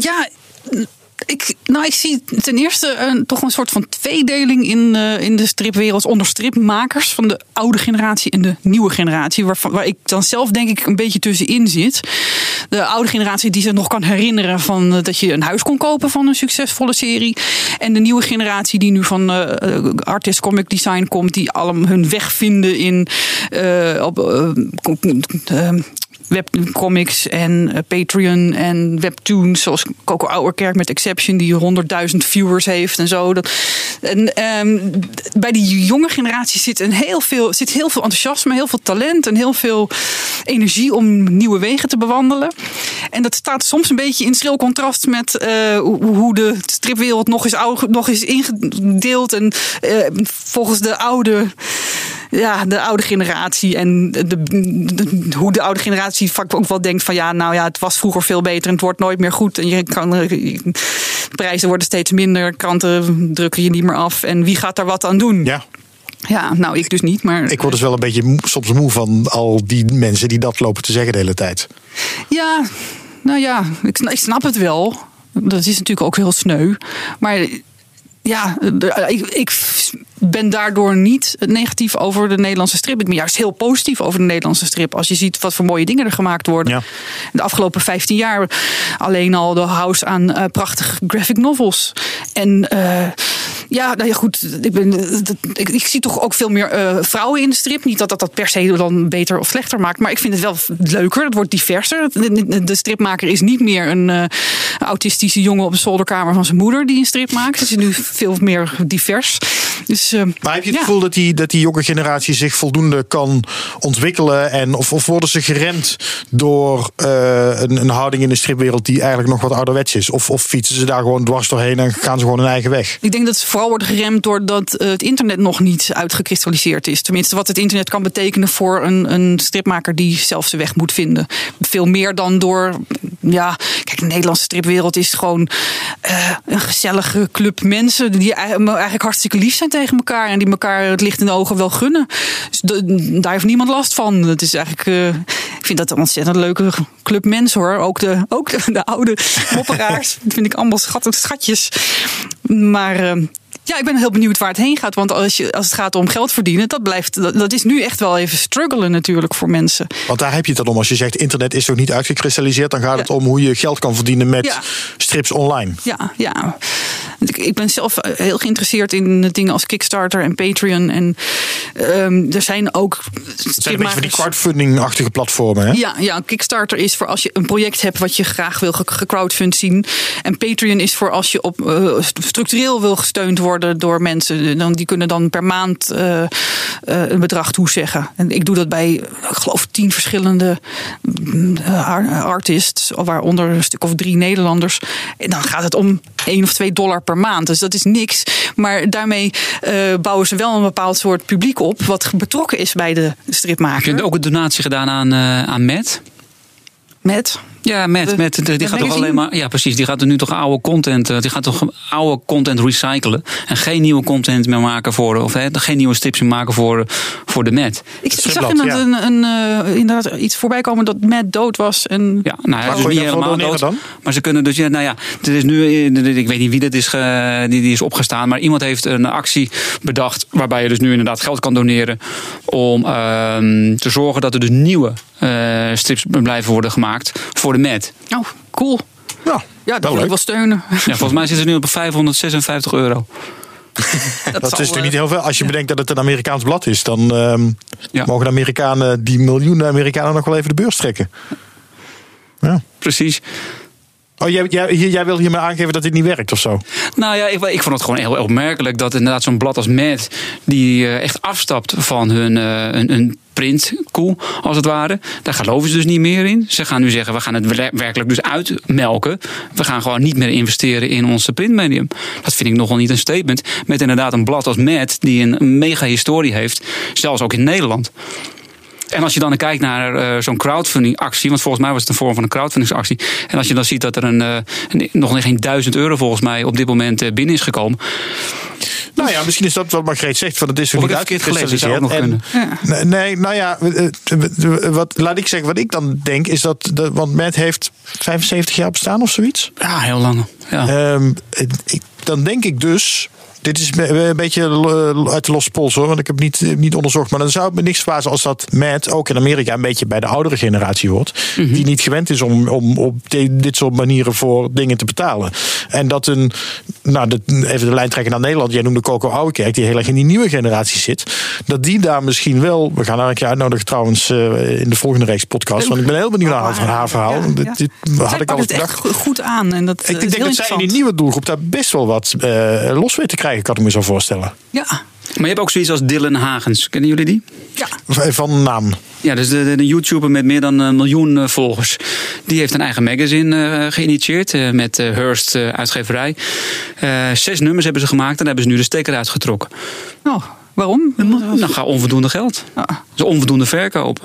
Ja, ik, nou, ik zie ten eerste een, toch een soort van tweedeling in, eh, in de stripwereld onder stripmakers van de oude generatie en de nieuwe generatie. Waarvan, waar ik dan zelf denk ik een beetje tussenin zit. De oude generatie die zich nog kan herinneren van eh, dat je een huis kon kopen van een succesvolle serie. En de nieuwe generatie die nu van eh, artist comic design komt, die allemaal hun weg vinden in op, webcomics en eh, Patreon en webtoons zoals Coco Ouwerkerk met Exception die 100.000 viewers heeft en zo. Dat, en, ehm, bij die jonge generatie zit, een heel veel, zit heel veel enthousiasme, heel veel talent en heel veel energie om nieuwe wegen te bewandelen. En dat staat soms een beetje in schril contrast met eh, hoe de stripwereld nog is, nog is ingedeeld en eh, volgens de oude ja, de oude generatie en de, de- hoe de oude generatie vaak ook wel denkt van ja, nou ja, het was vroeger veel beter en het wordt nooit meer goed. En je kan, de prijzen worden steeds minder, kranten drukken je niet meer af. En wie gaat daar wat aan doen? Ja, Ja, nou, ik dus niet, maar ik word dus wel een beetje soms moe van al die mensen die dat lopen te zeggen de hele tijd. Ja, nou ja, ik, sna- ik snap het wel. Dat is natuurlijk ook heel sneu. Maar ja, ik, ik ben daardoor niet negatief over de Nederlandse strip. Ik ben juist heel positief over de Nederlandse strip. Als je ziet wat voor mooie dingen er gemaakt worden. Ja. De afgelopen 15 jaar alleen al de house aan eh, prachtige graphic novels. En eh, ja, nou ja, goed. Ik, ben, eh, ik, ik zie toch ook veel meer vrouwen in de strip. Niet dat dat, dat per se dan beter of slechter maakt. Maar ik vind het wel leuker. Het wordt diverser. De, stripmaker is niet meer een autistische jongen op de zolderkamer van zijn moeder die een strip maakt. Het is nu veel meer divers. Dus, eh, Maar heb je het ja. gevoel dat die, dat die jonge generatie zich voldoende kan ontwikkelen? En of, of worden ze geremd door eh, een, een houding in de stripwereld die eigenlijk nog wat ouderwets is? Of, of fietsen ze daar gewoon dwars doorheen en gaan ze gewoon hun eigen weg? Ik denk dat ze vooral worden geremd doordat eh, het internet nog niet uitgekristalliseerd is. Tenminste, wat het internet kan betekenen voor een, een stripmaker die zelf zijn weg moet vinden. Veel meer dan door. Ja, kijk, de Nederlandse stripwereld is gewoon eh, een gezellige club mensen die eigenlijk eigenlijk hartstikke lief zijn tegen elkaar en die elkaar het licht in de ogen wel gunnen. Dus de- daar heeft niemand last van. Het is eigenlijk, eh, ik vind dat een ontzettend leuke club mensen hoor. Ook de, ook de, de oude mopperaars. dat vind ik allemaal schattig schatjes. Maar eh, ja, ik ben heel benieuwd waar het heen gaat. Want als, je, als het gaat om geld verdienen, dat, blijft, dat, dat is nu echt wel even struggelen natuurlijk voor mensen. Want daar heb je het dan om. Als je zegt internet is nog niet uitgekristalliseerd, dan gaat het om hoe je geld kan verdienen met Ja. strips online. Ja, ja. Ik, ben zelf eh, heel geïnteresseerd in dingen als Kickstarter en Patreon. En ehm, er zijn ook Het zijn een beetje van die crowdfunding-achtige platformen. Hè? Ja, ja, Kickstarter is voor als je een project hebt wat je graag wil ge- gecrowdfund zien. En Patreon is voor als je op, eh, structureel wil gesteund worden door mensen. Dan, die kunnen dan per maand eh, eh, een bedrag toezeggen. En ik doe dat bij, ik geloof, tien verschillende eh, ar- artists. Waaronder een stuk of drie Nederlanders. En dan gaat het om één of twee dollar per maand. Dus dat is niks. Maar daarmee bouwen ze wel een bepaald soort publiek op. Wat betrokken is bij de Heb stripmaker. je ook een donatie gedaan aan, aan Matt? Met Ja, met, De- met, die de gaat toch alleen maar. Ja, precies. Die gaat er nu toch oude content. eh, Die gaat toch oude content recyclen. En geen nieuwe content meer maken voor. Of hè, geen nieuwe strips meer maken voor, voor de Met. Ik zag inderdaad, een, een, eh, inderdaad iets voorbij komen dat Matt dood was. En Ja, nou, hij is dus niet helemaal dood. dan? Maar ze kunnen dus, ja, nou ja, er is nu, eh, ik weet niet wie dat is, ge- die, die is opgestaan. Maar iemand heeft een actie bedacht. Waarbij je dus nu inderdaad geld kan doneren. Om ehm, te zorgen dat er dus nieuwe strips blijven worden gemaakt voor de Met. Oh, cool. Ja, Ja, dat wil ik leuk. wel steunen. Ja, volgens mij zit het nu op 556 euro. Dat is zal, natuurlijk eh, niet heel veel. Als je bedenkt dat het een Amerikaans blad is, dan ehm, Ja. mogen de Amerikanen, die miljoenen Amerikanen, nog wel even de beurs trekken. Ja. Precies. Oh, jij, jij, jij wil hiermee aangeven dat dit niet werkt of zo? Nou ja, ik, ik vond het gewoon heel opmerkelijk dat inderdaad zo'n blad als Mad, die eh, echt afstapt van hun, eh, een, een printkoe, als het ware. Daar geloven ze dus niet meer in. Ze gaan nu zeggen, we gaan het wer- werkelijk dus uitmelken. We gaan gewoon niet meer investeren in onze printmedium. Dat vind ik nogal niet een statement. Met inderdaad een blad als Mad, die een mega historie heeft, zelfs ook in Nederland. En als je dan kijkt naar eh, zo'n crowdfunding actie, want volgens mij was het een vorm van een crowdfundingsactie. En als je dan ziet dat er een, eh, een- nog geen duizend euro volgens mij op dit moment eh, binnen is gekomen. Nou ja, misschien is dat wat Margreet zegt, van het is niet ook nog uitgekristalliseerd. kunnen. En- Nee, nee, nou ja, wat, laat ik zeggen, wat ik dan denk is dat, de, want Matt heeft 75 jaar bestaan of zoiets. Ja, heel lang. Ja. Ehm, dan denk ik dus. Dit is een beetje eh, uit de losse pols hoor, want ik heb niet, eh, niet onderzocht. Maar dan zou het me niks verbazen als dat Matt ook in Amerika een beetje bij de oudere generatie hoort. Die niet gewend is om, om op dit soort manieren voor dingen te betalen. En dat een, nou de, even de lijn trekken naar Nederland. Jij noemde Coco Ouwekerk, die heel erg in die nieuwe generatie zit. Dat die daar misschien wel, we gaan haar een keer uitnodigen trouwens eh, in de volgende reeks podcast. Want ik ben heel benieuwd naar haar, haar verhaal. Ja, ja. dit had ik al het echt gedacht. go- goed aan. En dat, Ik denk dat zij in die nieuwe doelgroep daar best wel wat eh, los weet te krijgen, kan ik me zo voorstellen. Ja, Maar je hebt ook zoiets als Dylan Hagens. Kennen jullie die? ja. Van naam. Ja, dus de, YouTuber met meer dan een miljoen eh, volgers. Die heeft een eigen magazine eh, geïnitieerd eh, met eh, Hearst uitgeverij. Eh, zes nummers hebben ze gemaakt en daar hebben ze nu de stekker uitgetrokken. Oh, Waarom? Dan ga onvoldoende geld. Ah. Dus onvoldoende verkopen.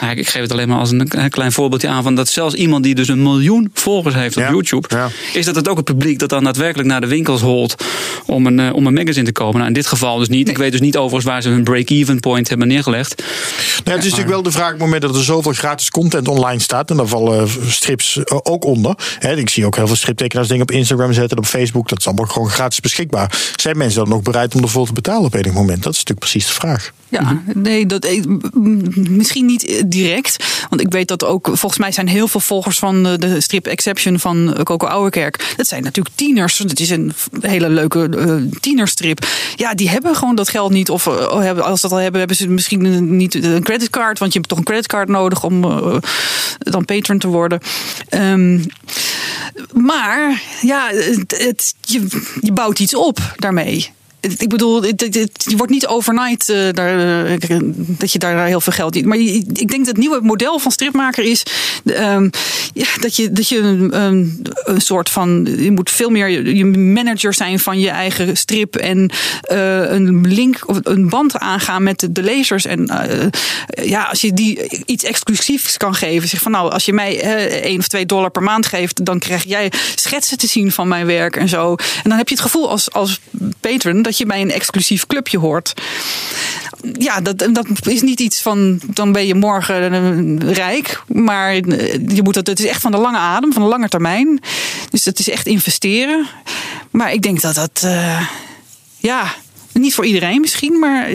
Ja. Ik- geef het alleen maar als een, klein voorbeeldje aan van dat zelfs iemand die dus een miljoen volgers heeft op Ja, YouTube, ja. is dat het ook het publiek dat dan daadwerkelijk naar de winkels holt om een, eh, om een magazine te kopen. Nou, in dit geval dus niet. Ik weet dus niet overigens waar ze hun break-even point hebben neergelegd. Nou, het is natuurlijk wel de vraag op het moment dat er zoveel gratis content online staat. En daar vallen strips eh, ook onder. Hè, ik zie ook heel veel striptekenaars dingen op Instagram zetten, op Facebook. Dat is allemaal gewoon gratis beschikbaar. Zijn mensen dan nog bereid om ervoor te betalen op enig moment? Dat is natuurlijk precies de vraag. Ja, nee, dat, eh, misschien niet direct. Want ik weet dat ook, volgens mij zijn heel veel volgers van eh, de strip Exception van eh, Coco Ouwerkerk. Dat zijn natuurlijk tieners. Het is een hele leuke eh, tienerstrip. Ja, die hebben gewoon dat geld niet. Of eh, hebben- als dat al hebben, hebben ze misschien niet een creditcard. Want je hebt toch een creditcard nodig om eh, dan patron te worden. Ehm, maar ja, het- je, je bouwt iets op daarmee. Ik bedoel, het, wordt niet overnight eh, daar, eh, dat je daar heel veel geld in. Maar ik denk dat het nieuwe model van stripmaker is ehm, ja, dat je, dat je een, soort van. Je moet veel meer je manager zijn van je eigen strip. En eh, een link of een band aangaan met de, lezers. En ja, als je die iets exclusiefs kan geven. Zeg van nou, als je mij één of twee dollar per maand geeft, dan krijg jij schetsen te zien van mijn werk en zo. En dan heb je het gevoel als, als patron dat je bij een exclusief clubje hoort. Ja, dat, dat is niet iets van dan ben je morgen eh, rijk. Maar eh, je moet dat, het is echt van de lange adem, van de lange termijn. Dus het is echt investeren. Maar ik denk dat dat. eh, ja, niet voor iedereen misschien, maar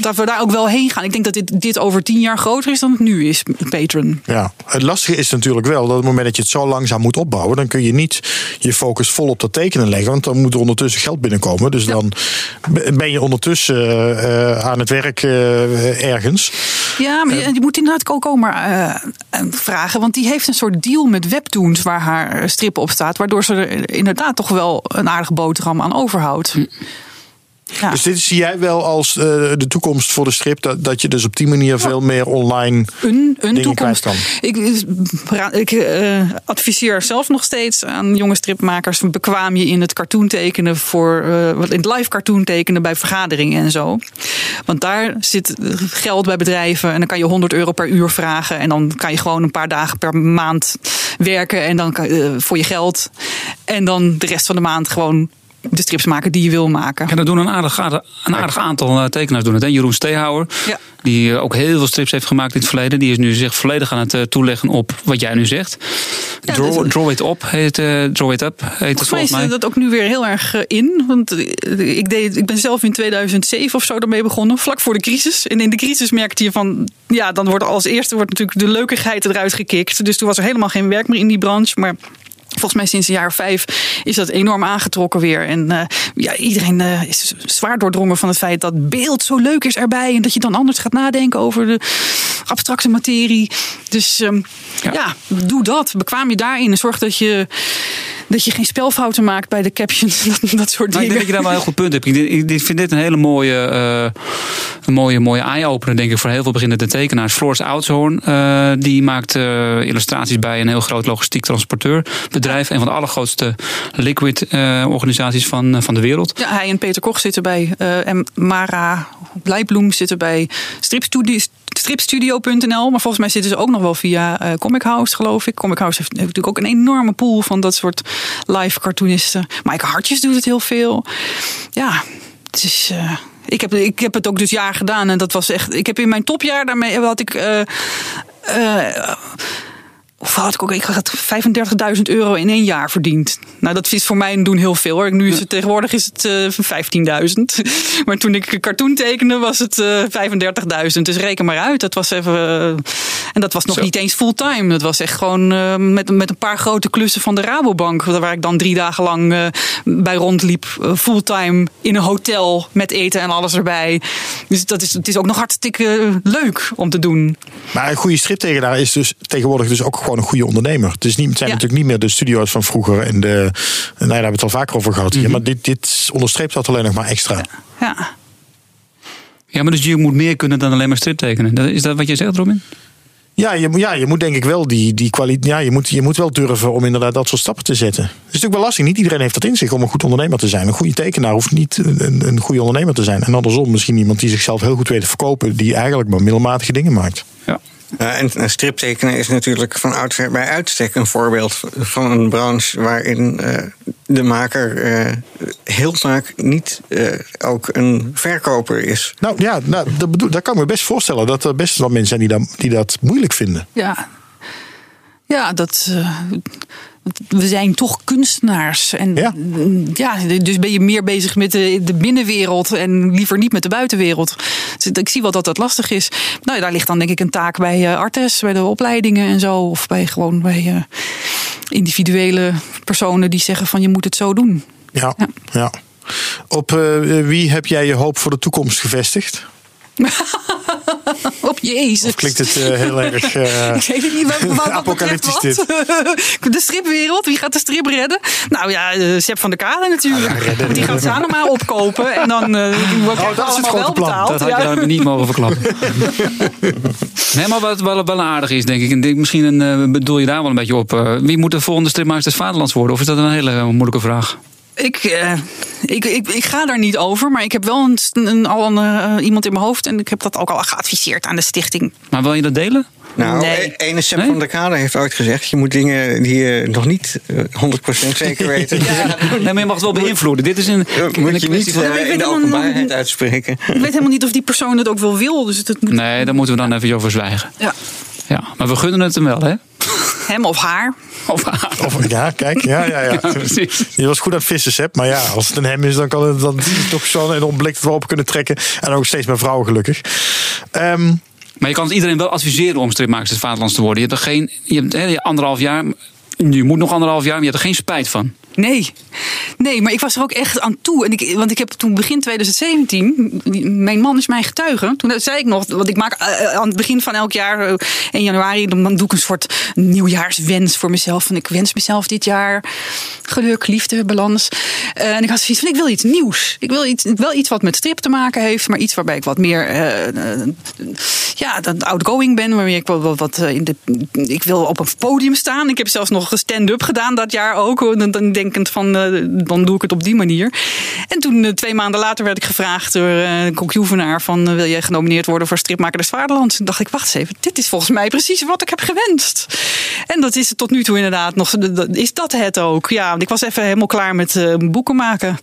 dat, we daar ook wel heen gaan. Ik denk dat dit, dit over tien jaar groter is dan het nu is, Patron. Ja, het lastige is natuurlijk wel dat op het moment dat je het zo langzaam moet opbouwen, dan kun je niet je focus vol op dat tekenen leggen, want dan moet er ondertussen geld binnenkomen. Dus dan ben je ondertussen eh, eh, aan het werk eh, ergens. Ja, maar je, je moet inderdaad Coco maar eh, eh, vragen. Want die heeft een soort deal met Webtoons waar haar strip op staat. Waardoor ze er inderdaad toch wel een aardige boterham aan overhoudt. Ja. Dus dit zie jij wel als eh, de toekomst voor de strip, dat, dat je dus op die manier veel meer online een, een dingen toekomst. kwijt kan. Ik, ik eh, adviseer zelf nog steeds aan jonge stripmakers: bekwaam je in het cartoon tekenen voor eh, wat in het live cartoon tekenen bij vergaderingen en zo. Want daar zit geld bij bedrijven en dan kan je 100 euro per uur vragen en dan kan je gewoon een paar dagen per maand werken en dan kan, eh, voor je geld en dan de rest van de maand gewoon de strips maken die je wil maken. Ja, dat doen een aardig, een aardig aantal eh, tekenaars doen het. Hè? Jeroen Steehouwer, Ja. die eh, ook heel veel strips heeft gemaakt in het verleden. Die is nu zich volledig aan het eh, toeleggen op wat jij nu zegt. Ja, draw, It Up heet, eh, Draw It Up heet het Volgens mij is dat ook nu weer heel erg in. Want ik, deed, ik ben zelf in 2007 of zo ermee begonnen. Vlak voor de crisis. En in de crisis merkte je van... Ja, dan wordt als eerste wordt natuurlijk de leukigheid eruit gekikt. Dus toen was er helemaal geen werk meer in die branche. Maar... Volgens mij sinds een jaar of vijf is dat enorm aangetrokken weer. En eh, ja, iedereen eh, is zwaar doordrongen van het feit dat beeld zo leuk is erbij. En dat je dan anders gaat nadenken over de abstracte materie. Dus ehm, Ja. ja. doe dat. Bekwaam je daarin. En zorg dat je, dat je geen spelfouten maakt bij de captions. Dat, dat soort Nou, ik denk dingen. dat je daar wel een heel goed punt hebt. Ik, vind dit een hele mooie, eh, een mooie, mooie eye-opener, denk ik, voor heel veel beginnende tekenaars. Floris Oudshoorn, die maakt illustraties bij een heel groot logistiek transporteurbedrijf. Een van de allergrootste liquid eh, organisaties van, eh, van de wereld. Ja, hij en Peter Koch zitten bij. eh, en Mara Blijbloem zitten bij stripstudio.nl. Maar volgens mij zitten ze ook nog wel via Comic House, geloof ik. Comic House heeft, natuurlijk ook een enorme pool van dat soort live cartoonisten. Mike Hartjes doet het heel veel. Ja, het is... ik heb, ik heb het ook dus jaar gedaan en dat was echt. Ik heb in mijn topjaar daarmee had ik. Of had ik ook, ik had 35.000 euro in één jaar verdiend. Nou, dat is voor mij doen heel veel hoor. Nu is het tegenwoordig is het eh 15.000. Maar toen ik cartoon tekende was het eh 35.000. Dus reken maar uit. Dat was even. eh, en dat was nog Zo. niet eens fulltime. Dat was echt gewoon eh, met, met een paar grote klussen van de Rabobank. Waar ik dan drie dagen lang eh, bij rondliep. eh, fulltime in een hotel met eten en alles erbij. Dus dat is, het is ook nog hartstikke leuk om te doen. Maar een goede striptekenaar is dus tegenwoordig dus ook gewoon een goede ondernemer. Het, is niet, het zijn Ja. natuurlijk niet meer de studio's van vroeger en de. Nou, daar hebben we het al vaker over gehad hier. Maar dit, dit onderstreept dat alleen nog maar extra. Ja. Ja, maar dus je moet meer kunnen dan alleen maar strip tekenen. Dat- Is dat wat je zegt, Robin? Ja, je, moet- ja, je moet denk ik wel die, die kwaliteit. Ja, je moet, je moet wel durven om inderdaad dat soort stappen te zetten. Het is natuurlijk wel lastig. Niet iedereen heeft dat in zich om een goed ondernemer te zijn. Een goede tekenaar hoeft niet een, een goede ondernemer te zijn. En andersom, misschien iemand die zichzelf heel goed weet te verkopen, die eigenlijk maar middelmatige dingen maakt. Ja. Ja, en een striptekenen is natuurlijk van oudsher bij uitstek een voorbeeld van een branche waarin eh, de maker eh, heel vaak niet eh, ook een verkoper is. Nou ja, nou, dat, bedoel, dat kan ik me best voorstellen. Dat er best wel mensen zijn die dat, die dat moeilijk vinden. Ja, ja dat. We zijn toch kunstenaars. En Ja. ja. dus ben je meer bezig met de, de binnenwereld en liever niet met de buitenwereld. Dus ik zie wel dat dat lastig is. Nou, daar ligt dan denk ik een taak bij eh, Artes, bij de opleidingen en zo. Of bij gewoon bij eh, individuele personen die zeggen van je moet het zo doen. Ja, Ja. ja. Op eh, wie heb jij je hoop voor de toekomst gevestigd? Op Jezus. Of klinkt het eh, heel erg. eh, Ik weet het niet, wat, wat, wat Apocalyptisch wat. De stripwereld, wie gaat de strip redden? Nou ja, eh, Sepp van der Kade natuurlijk. Want die gaat Sanoma opkopen en dan uh, wordt Oh, dat is het grote plan. betaald. Dat had je Ja. dan niet mogen verklappen. nee, maar wat wel, wel aardig is, denk ik. En denk, misschien een, bedoel je daar wel een beetje op. wie moet de volgende stripmaker des Vaderlands worden? Of is dat een hele moeilijke vraag? Ik, eh, ik, ik, ik ga daar niet over, maar ik heb wel een, een, al een, eh, iemand in mijn hoofd en ik heb dat ook al geadviseerd aan de stichting. Maar wil je dat delen? Nou, Nee. e- ene Sepp Nee? van der Kade heeft ooit gezegd... je moet dingen die je nog niet eh, 100% zeker weet... Nee, maar je mag het wel beïnvloeden. Dit is een, eh, een moet je niet van- eh, in de helemaal openbaarheid uitspreken. Ik weet helemaal niet of die persoon het ook wel wil, dus het, het moet Nee, daar moeten we dan even over zwijgen. ja, Ja, maar we gunnen het hem wel, hè? hem of haar. Of haar. of, ja, kijk. Ja, ja, ja. Ja, precies. Je was goed aan het vissen, Sepp. Maar ja, als het een hem is, dan kan het dan het toch zo'n enorm blik dat we op kunnen trekken. En ook steeds meer vrouwen, gelukkig. Ehm, Maar je kan het iedereen wel adviseren om stripmakers des Vaderlands te worden. Je hebt er geen, je hebt hè, anderhalf jaar, je moet nog anderhalf jaar, maar je hebt er geen spijt van. Nee. Nee, maar ik was er ook echt aan toe. En ik, want ik heb toen begin 2017, mijn man is mijn getuige. Toen zei ik nog, want ik maak eh, aan het begin van elk jaar, eh, 1 januari, dan doe ik een soort nieuwjaarswens voor mezelf. Van ik wens mezelf dit jaar geluk, liefde, balans. Eh, en ik had zoiets van, ik wil iets nieuws. Ik wil iets, wel iets wat met strip te maken heeft, maar iets waarbij ik wat meer, eh, eh, ja, outgoing ben. Waarmee ik wat eh, in de, ik wil op een podium staan. Ik heb zelfs nog stand-up gedaan dat jaar ook. Dan, dan van, eh, dan doe ik het op die manier. En toen, eh, twee maanden later, werd ik gevraagd door uh, Kok Joevenaar van, eh, wil jij genomineerd worden voor Stripmaker des Vaderlands? Toen dacht ik, wacht eens even, dit is volgens mij precies wat ik heb gewenst. En dat is het tot nu toe inderdaad nog, is dat het ook. Ja, ik was even helemaal klaar met eh, boeken maken.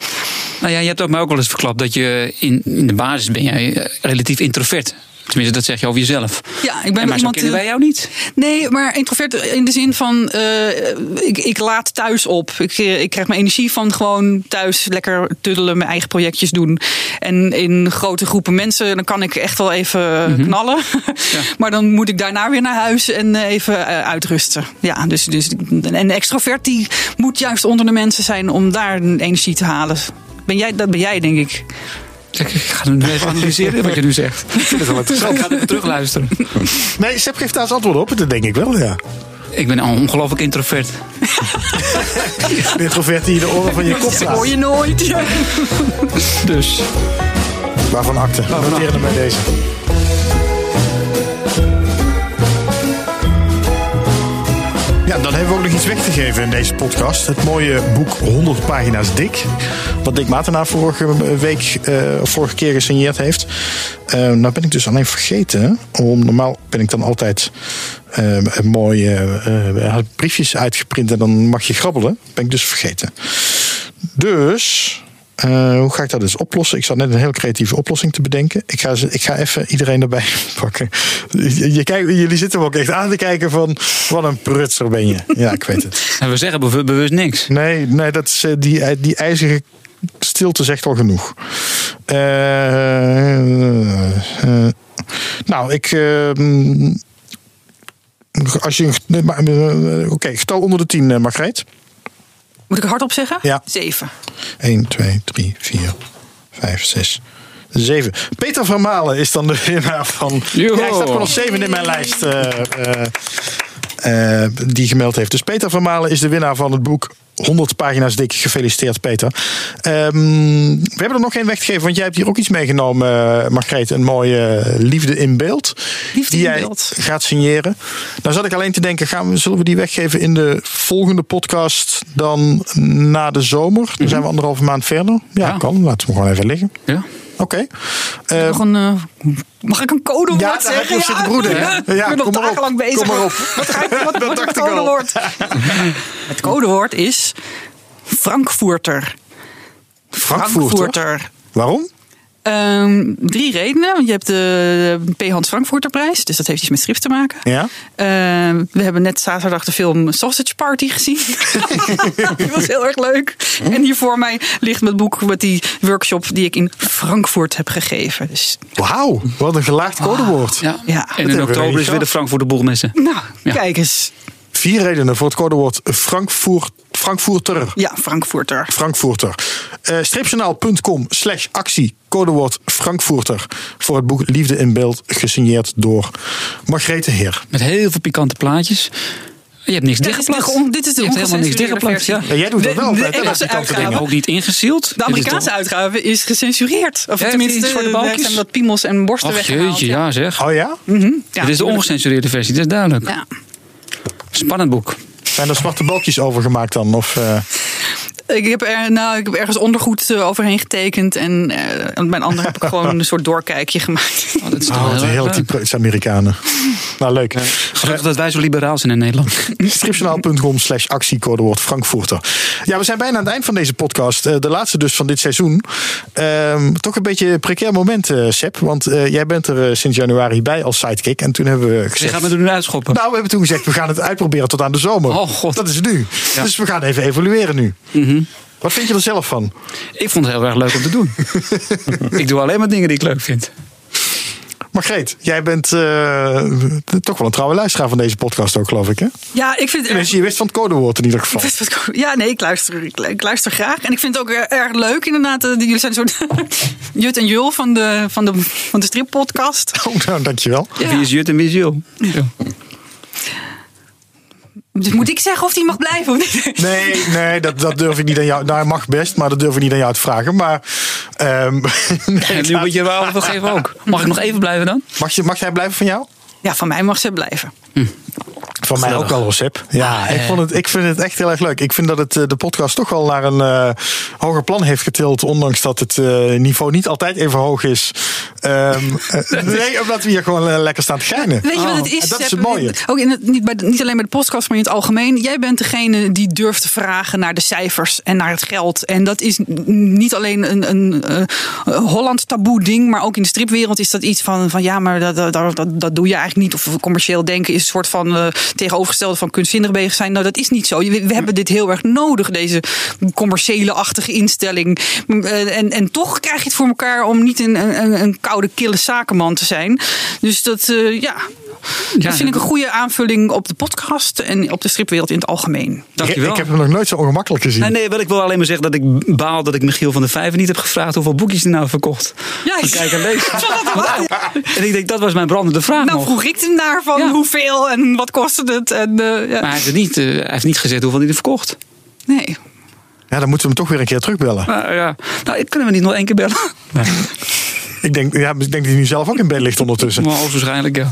Nou ja, je hebt ook mij ook wel eens verklapt dat je in, in de basis ben jij eh, relatief introvert. Tenminste, dat zeg je over jezelf. Ja, ik ben En maar zo iemand, kennen eh, wij jou niet. Nee, maar introvert in de zin van eh, ik, ik laat thuis op. Ik, eh, ik krijg mijn energie van gewoon thuis lekker tuddelen, mijn eigen projectjes doen. En in grote groepen mensen, dan kan ik echt wel even knallen. maar dan moet ik daarna weer naar huis en even uitrusten. Ja, dus, dus en een extrovert die moet juist onder de mensen zijn om daar energie te halen. Ben jij, dat ben jij, denk ik. Ik ga nu even analyseren wat je nu zegt. ik vind het wel interessant. Ik ga even terugluisteren. Nee, Sepp geeft daar zijn antwoord op. Dat denk ik wel, ja. Ik ben een ongelooflijk introvert. Een introvert die in de oren van je kop Dat hoor je nooit. Ja. Dus. Waarvan akte. Waarvan Noteren hem bij deze. Ja, dan hebben we ook nog iets weg te geven in deze podcast. Het mooie boek 100 pagina's dik. Wat Dick Matenaar vorige week, eh, of vorige keer gesigneerd heeft. Eh, nou ben ik dus alleen vergeten. Om, normaal ben ik dan altijd eh, een mooie eh, briefjes uitgeprint en dan mag je grabbelen. Ben ik dus vergeten. Dus, eh, hoe ga ik dat dus oplossen? Ik zat net een heel creatieve oplossing te bedenken. Ik ga, ik ga even iedereen erbij pakken. Je, je kijkt- jullie zitten me ook echt aan te kijken van... wat een prutser ben je. Ja, ik weet het. En we zeggen bewu- bewust niks. Nee, nee dat is, eh, die, die ijzige stilte zegt al genoeg. Eh, eh, nou, ik... eh, als je... eh, Oké, getal onder de 10, Margreet. Moet ik hardop zeggen? Ja. Zeven. 1, 2, 3, 4, 5, 6, 7. Peter van Malen is dan de winnaar van. Ja, hij staat gewoon als zeven in mijn lijst. eh, eh, die gemeld heeft. Dus Peter van Malen is de winnaar van het boek 100 pagina's dik. Gefeliciteerd, Peter. Ehm, we hebben er nog geen weggegeven, want jij hebt hier ook iets meegenomen, uh, Margreet. Een mooie uh, Liefde in Beeld. Liefde die in jij Beeld. gaat signeren. Nou zat ik alleen te denken, gaan we, zullen we die weggeven in de volgende podcast dan na de zomer? Dan zijn we anderhalve maand verder. Ja, Ja. kan. Laten we gewoon even liggen. Ja. Oké. Eh, een, eh, mag ik een codewoord Ja, zeggen? je op zitten broeden, hè? Ik Ja, ben nog kom maar op. dagenlang bezig. Kom maar op. Wat, ga ik, wat dacht het codewoord? Het codewoord is Frankfurter. Frankfurter. Waarom? Ehm, drie redenen. Want je hebt de P. Hans Frankfurter prijs. Dus dat heeft iets met strips te maken. Ja. Ehm, we hebben net zaterdag de film Sausage Party gezien. die was heel erg leuk. En hier voor mij ligt mijn boek met die workshop die ik in Frankfurt heb gegeven. Dus Wauw, wat een gelaagd codewoord. Ja. Ja. En in oktober is weer de. Frankfurter Boelmessen. nou, Ja. kijk eens. Vier redenen voor het codewoord Frankfurt, Frankfurter. Ja, Frankfurter. Frankfurter. Eh stripjournaal.com slash actie, codewoord Frankfurter. Voor het boek Liefde in Beeld, gesigneerd door Margrethe Heer. Met heel veel pikante plaatjes. Je hebt niks dichtgeplakt. de, dit is de Je hebt helemaal niks ongecensureerde dichtgeplakt. versie. Ja. Ja, jij doet dat De- wel de Engelse dat pikante uitgave. dingen. Ook niet ingezield. De Amerikaanse uitgave is gecensureerd. Of Ja, tenminste, zwarte daar balkjes? wat piemels en borsten Och weggehaald. jeetje, ja zeg. Oh ja? Ja, Dit is de ongecensureerde versie, dat is duidelijk. Ja. Spannend boek. Zijn er zwarte balkjes over gemaakt dan? Of, eh, Ik heb, er, nou, ik heb ergens ondergoed eh, overheen getekend. En eh, aan mijn ander heb ik gewoon een soort doorkijkje gemaakt. Oh, dat is oh, heel heel typisch Amerikanen. Nou, leuk. Gelukkig dat wij zo liberaal zijn in Nederland. Stripjournaal.com slash actiecodewoord Frankfurter. Ja, we zijn bijna aan het eind van deze podcast. Eh, de laatste dus van dit seizoen. Ehm, toch een beetje een precair moment, eh Seb. Want eh, jij bent er sinds januari bij als sidekick. En toen hebben we Je gezegd... gaat me nu uitschoppen. Nou, we hebben toen gezegd, we gaan het uitproberen tot aan de zomer. Oh, God. Dat is nu. Ja. Dus we gaan even evalueren nu. Wat vind je er zelf van? Ik vond het heel erg leuk om te doen. ik doe alleen maar dingen die ik leuk vind. Margreet, jij bent eh, toch wel een trouwe luisteraar van deze podcast ook, geloof ik, hè? Ja, ik vind Dus je wist van het codewoord in ieder geval. Ik wist wat- Ja, nee, ik luister, ik, ik luister graag. En ik vind het ook erg, leuk, inderdaad. eh, Jullie zijn soort Jut en Jul van de, van de, van de strippodcast. Oh, nou, dankjewel. Ja. Wie is Jut en wie is Jul? Ja. Dus moet ik zeggen of die mag blijven of niet? Nee, nee dat, dat durf ik niet aan jou. Nou, mag best, maar dat durf ik niet aan jou te vragen. Maar ehm, nee, En nu moet je wel geven ook. Mag ik nog even blijven dan? mag, je, mag jij blijven van jou? Ja, van mij mag ze blijven. Van mij ook wel, Rosep. Ja, ik, vond het, ik vind het echt heel erg leuk. Ik vind dat het eh, de podcast toch wel naar een eh, hoger plan heeft getild. Ondanks dat het eh, niveau niet altijd even hoog is. Ehm, eh, nee, omdat we hier gewoon eh, lekker staan te geinen. Weet je wat het Oh, is? en dat is het mooie. Ook in het, niet, bij niet alleen bij de podcast, maar in het algemeen. Jij bent degene die durft te vragen naar de cijfers en naar het geld. En dat is niet alleen een, een, eh, een Holland taboe ding, maar ook in de stripwereld is dat iets van, van ja, maar dat, dat, dat, dat doe je eigenlijk niet. Of commercieel denken is een soort van eh, tegenovergestelde van kunstzinnig bezig zijn. Nou, dat is niet zo. We, we hebben dit heel erg nodig, deze commerciële-achtige instelling. Eh, En, en toch krijg je het voor elkaar om niet een, een, een koude, kille zakenman te zijn. Dus dat, eh, ja, dat vind ik een goede aanvulling op de podcast en op de stripwereld in het algemeen. Dankjewel. Ik heb hem nog nooit zo ongemakkelijk gezien. Nee, nee, wat ik wil alleen maar zeggen dat ik baal dat ik Michiel van der Vijver niet heb gevraagd hoeveel boekjes hij nou verkocht. Ja, Van kijk en lees. En ik denk, dat was mijn brandende vraag Nou nog. vroeg ik hem naar van Ja. hoeveel en wat kostte het. En, eh, ja. Maar hij heeft, niet, eh, hij heeft niet gezegd hoeveel hij er verkocht. Nee. Ja, dan moeten we hem toch weer een keer terugbellen. Maar, ja. Nou, kunnen we niet nog één keer bellen? Nee. Ik denk, ja, ik denk dat hij nu zelf ook in bed ligt ondertussen. Maar hoogstwaarschijnlijk, ja.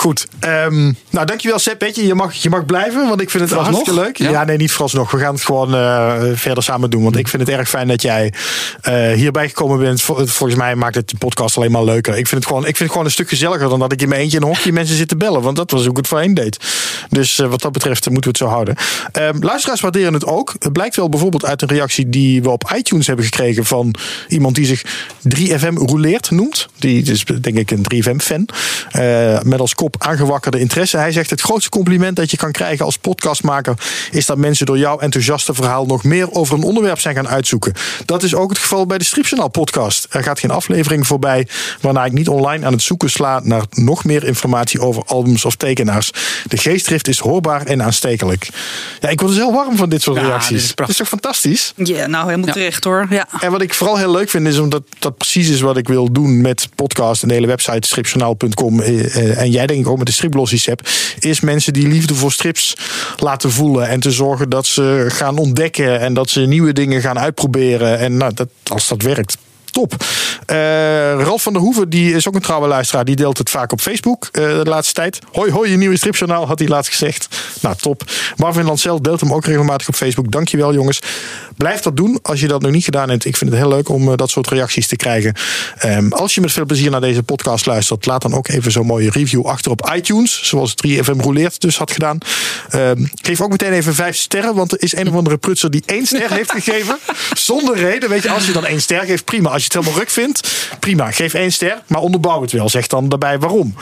Goed. ehm, nou, dankjewel Sepp. Weet je, je mag, je mag blijven, want ik vind het Vooralsnog? hartstikke leuk. Ja? Ja? nee, niet vooralsnog. We gaan het gewoon eh, verder samen doen. Want ik vind het erg fijn dat jij eh, hierbij gekomen bent. Vol- Volgens mij maakt het de podcast alleen maar leuker. Ik vind het gewoon, ik vind het gewoon een stuk gezelliger dan dat ik in mijn eentje in een hokje mensen zit te bellen. Want dat was hoe ik het voorheen deed. Dus eh, wat dat betreft moeten we het zo houden. Ehm, luisteraars waarderen het ook. Het blijkt wel bijvoorbeeld uit een reactie die we op iTunes hebben gekregen van iemand die zich 3FM rouleert noemt. Die is denk ik een 3FM-fan. Eh, met als kop aangewakkerde interesse. Hij zegt het grootste compliment dat je kan krijgen als podcastmaker is dat mensen door jouw enthousiaste verhaal nog meer over een onderwerp zijn gaan uitzoeken. Dat is ook het geval bij de Stripjournaal podcast. Er gaat geen aflevering voorbij waarna ik niet online aan het zoeken sla naar nog meer informatie over albums of tekenaars. De geestdrift is hoorbaar en aanstekelijk. Ja, ik word dus heel warm van dit soort Ja, reacties. dit is prachtig. toch fantastisch? Ja, nou helemaal Ja. terecht hoor. Ja. En wat ik vooral heel leuk vind, is omdat dat precies is wat ik wil doen met podcast en de hele website stripjournaal.com. eh, eh, En jij denk ik met de stripglossies heb, is mensen die liefde voor strips laten voelen. En te zorgen dat ze gaan ontdekken en dat ze nieuwe dingen gaan uitproberen. En nou, dat, als dat werkt, top. Uh, Ralf van der Hoeven, die is ook een trouwe luisteraar. Die deelt het vaak op Facebook uh, de laatste tijd. Hoi, hoi, je nieuwe stripjournaal, had hij laatst gezegd. Nou, top. Marvin Lancel deelt hem ook regelmatig op Facebook. Dankjewel, jongens. Blijf dat doen als je dat nog niet gedaan hebt. Ik vind het heel leuk om uh, dat soort reacties te krijgen. Um, als je met veel plezier naar deze podcast luistert, laat dan ook even zo'n mooie review achter op iTunes. Zoals 3FM Rouleert dus had gedaan. Um, geef ook meteen even vijf sterren, want er is een of andere prutser die één ster heeft gegeven. Zonder reden. Weet je, als je dan één ster geeft, prima. Als je het helemaal ruk vindt, prima. Geef één ster, maar onderbouw het wel. Zeg dan daarbij waarom.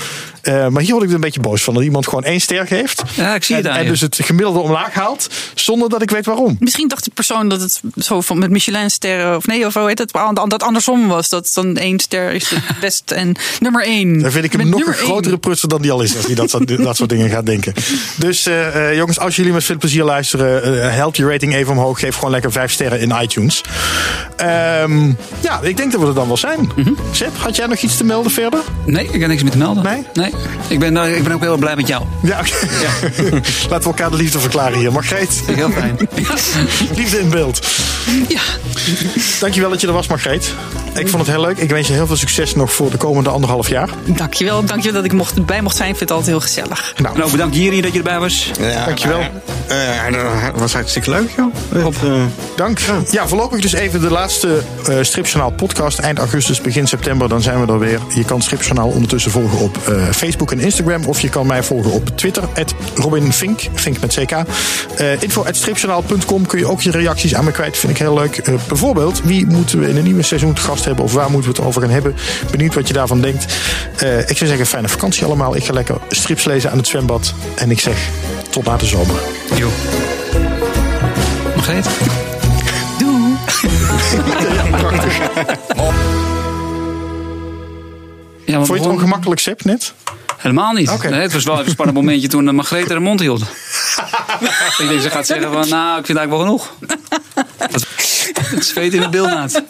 Uh, maar hier word ik er een beetje boos van. Dat iemand gewoon één ster geeft. Ja, ik zie en, het aan en je. dus het gemiddelde omlaag haalt, zonder dat ik weet waarom. Misschien dacht de persoon dat het zo van met Michelin-sterren, of nee, of hoe heet het, dat andersom was. Dat dan één ster is het best en nummer één. Dan vind ik hem Met nog een grotere prutser dan die al is. Als hij dat, soort- dat soort dingen gaat denken. Dus eh, eh, jongens, als jullie met veel plezier luisteren, eh, help je rating even omhoog. Geef gewoon lekker vijf sterren in iTunes. Ehm, ja, ik denk dat we er dan wel zijn. Seb, had jij nog iets te melden verder? Nee, ik heb niks meer te melden. Nee? Nee. Ik ben, eh, ik ben ook heel erg blij met jou. Ja, oké. Laten we elkaar de liefde verklaren hier. Margreet, heel fijn. liefde in beeld. Ja, Dankjewel dat je er was, Margreet. Ik vond het heel leuk. Ik wens je heel veel succes nog voor de komende anderhalf jaar. dankjewel. Dankjewel dat ik mocht, bij mocht zijn. Ik vind het altijd heel gezellig. Nou, Nou, bedankt Jiri dat je erbij was. Ja, Dankjewel. eh, dat was hartstikke leuk, joh. Eh, Dank. Ja, voorlopig dus even de laatste eh Stripjournaal podcast. Eind augustus, begin september, dan zijn we er weer. Je kan Stripjournaal ondertussen volgen op eh, Facebook en Instagram. Of je kan mij volgen op Twitter, Robin Fink, met CK. Eh info kun je ook je reacties aan me kwijt. Vind ik heel leuk. Eh, bijvoorbeeld, wie moeten we in een nieuwe seizoen te gast hebben? Of waar moeten we het over gaan hebben? Benieuwd wat je daarvan denkt. Ik zou zeggen, fijne vakantie allemaal. Ik ga lekker strips lezen aan het zwembad. En ik zeg, tot na de zomer. Jo. Margreet? Doei. Ja, Vond je het ongemakkelijk, Seb, net? Helemaal niet. Nee, het was wel even een spannend momentje toen uh, Margreet haar mond hield. ik denk, ze gaat zeggen van, nou, ik vind eigenlijk wel genoeg. Het zweet in het beeld naad.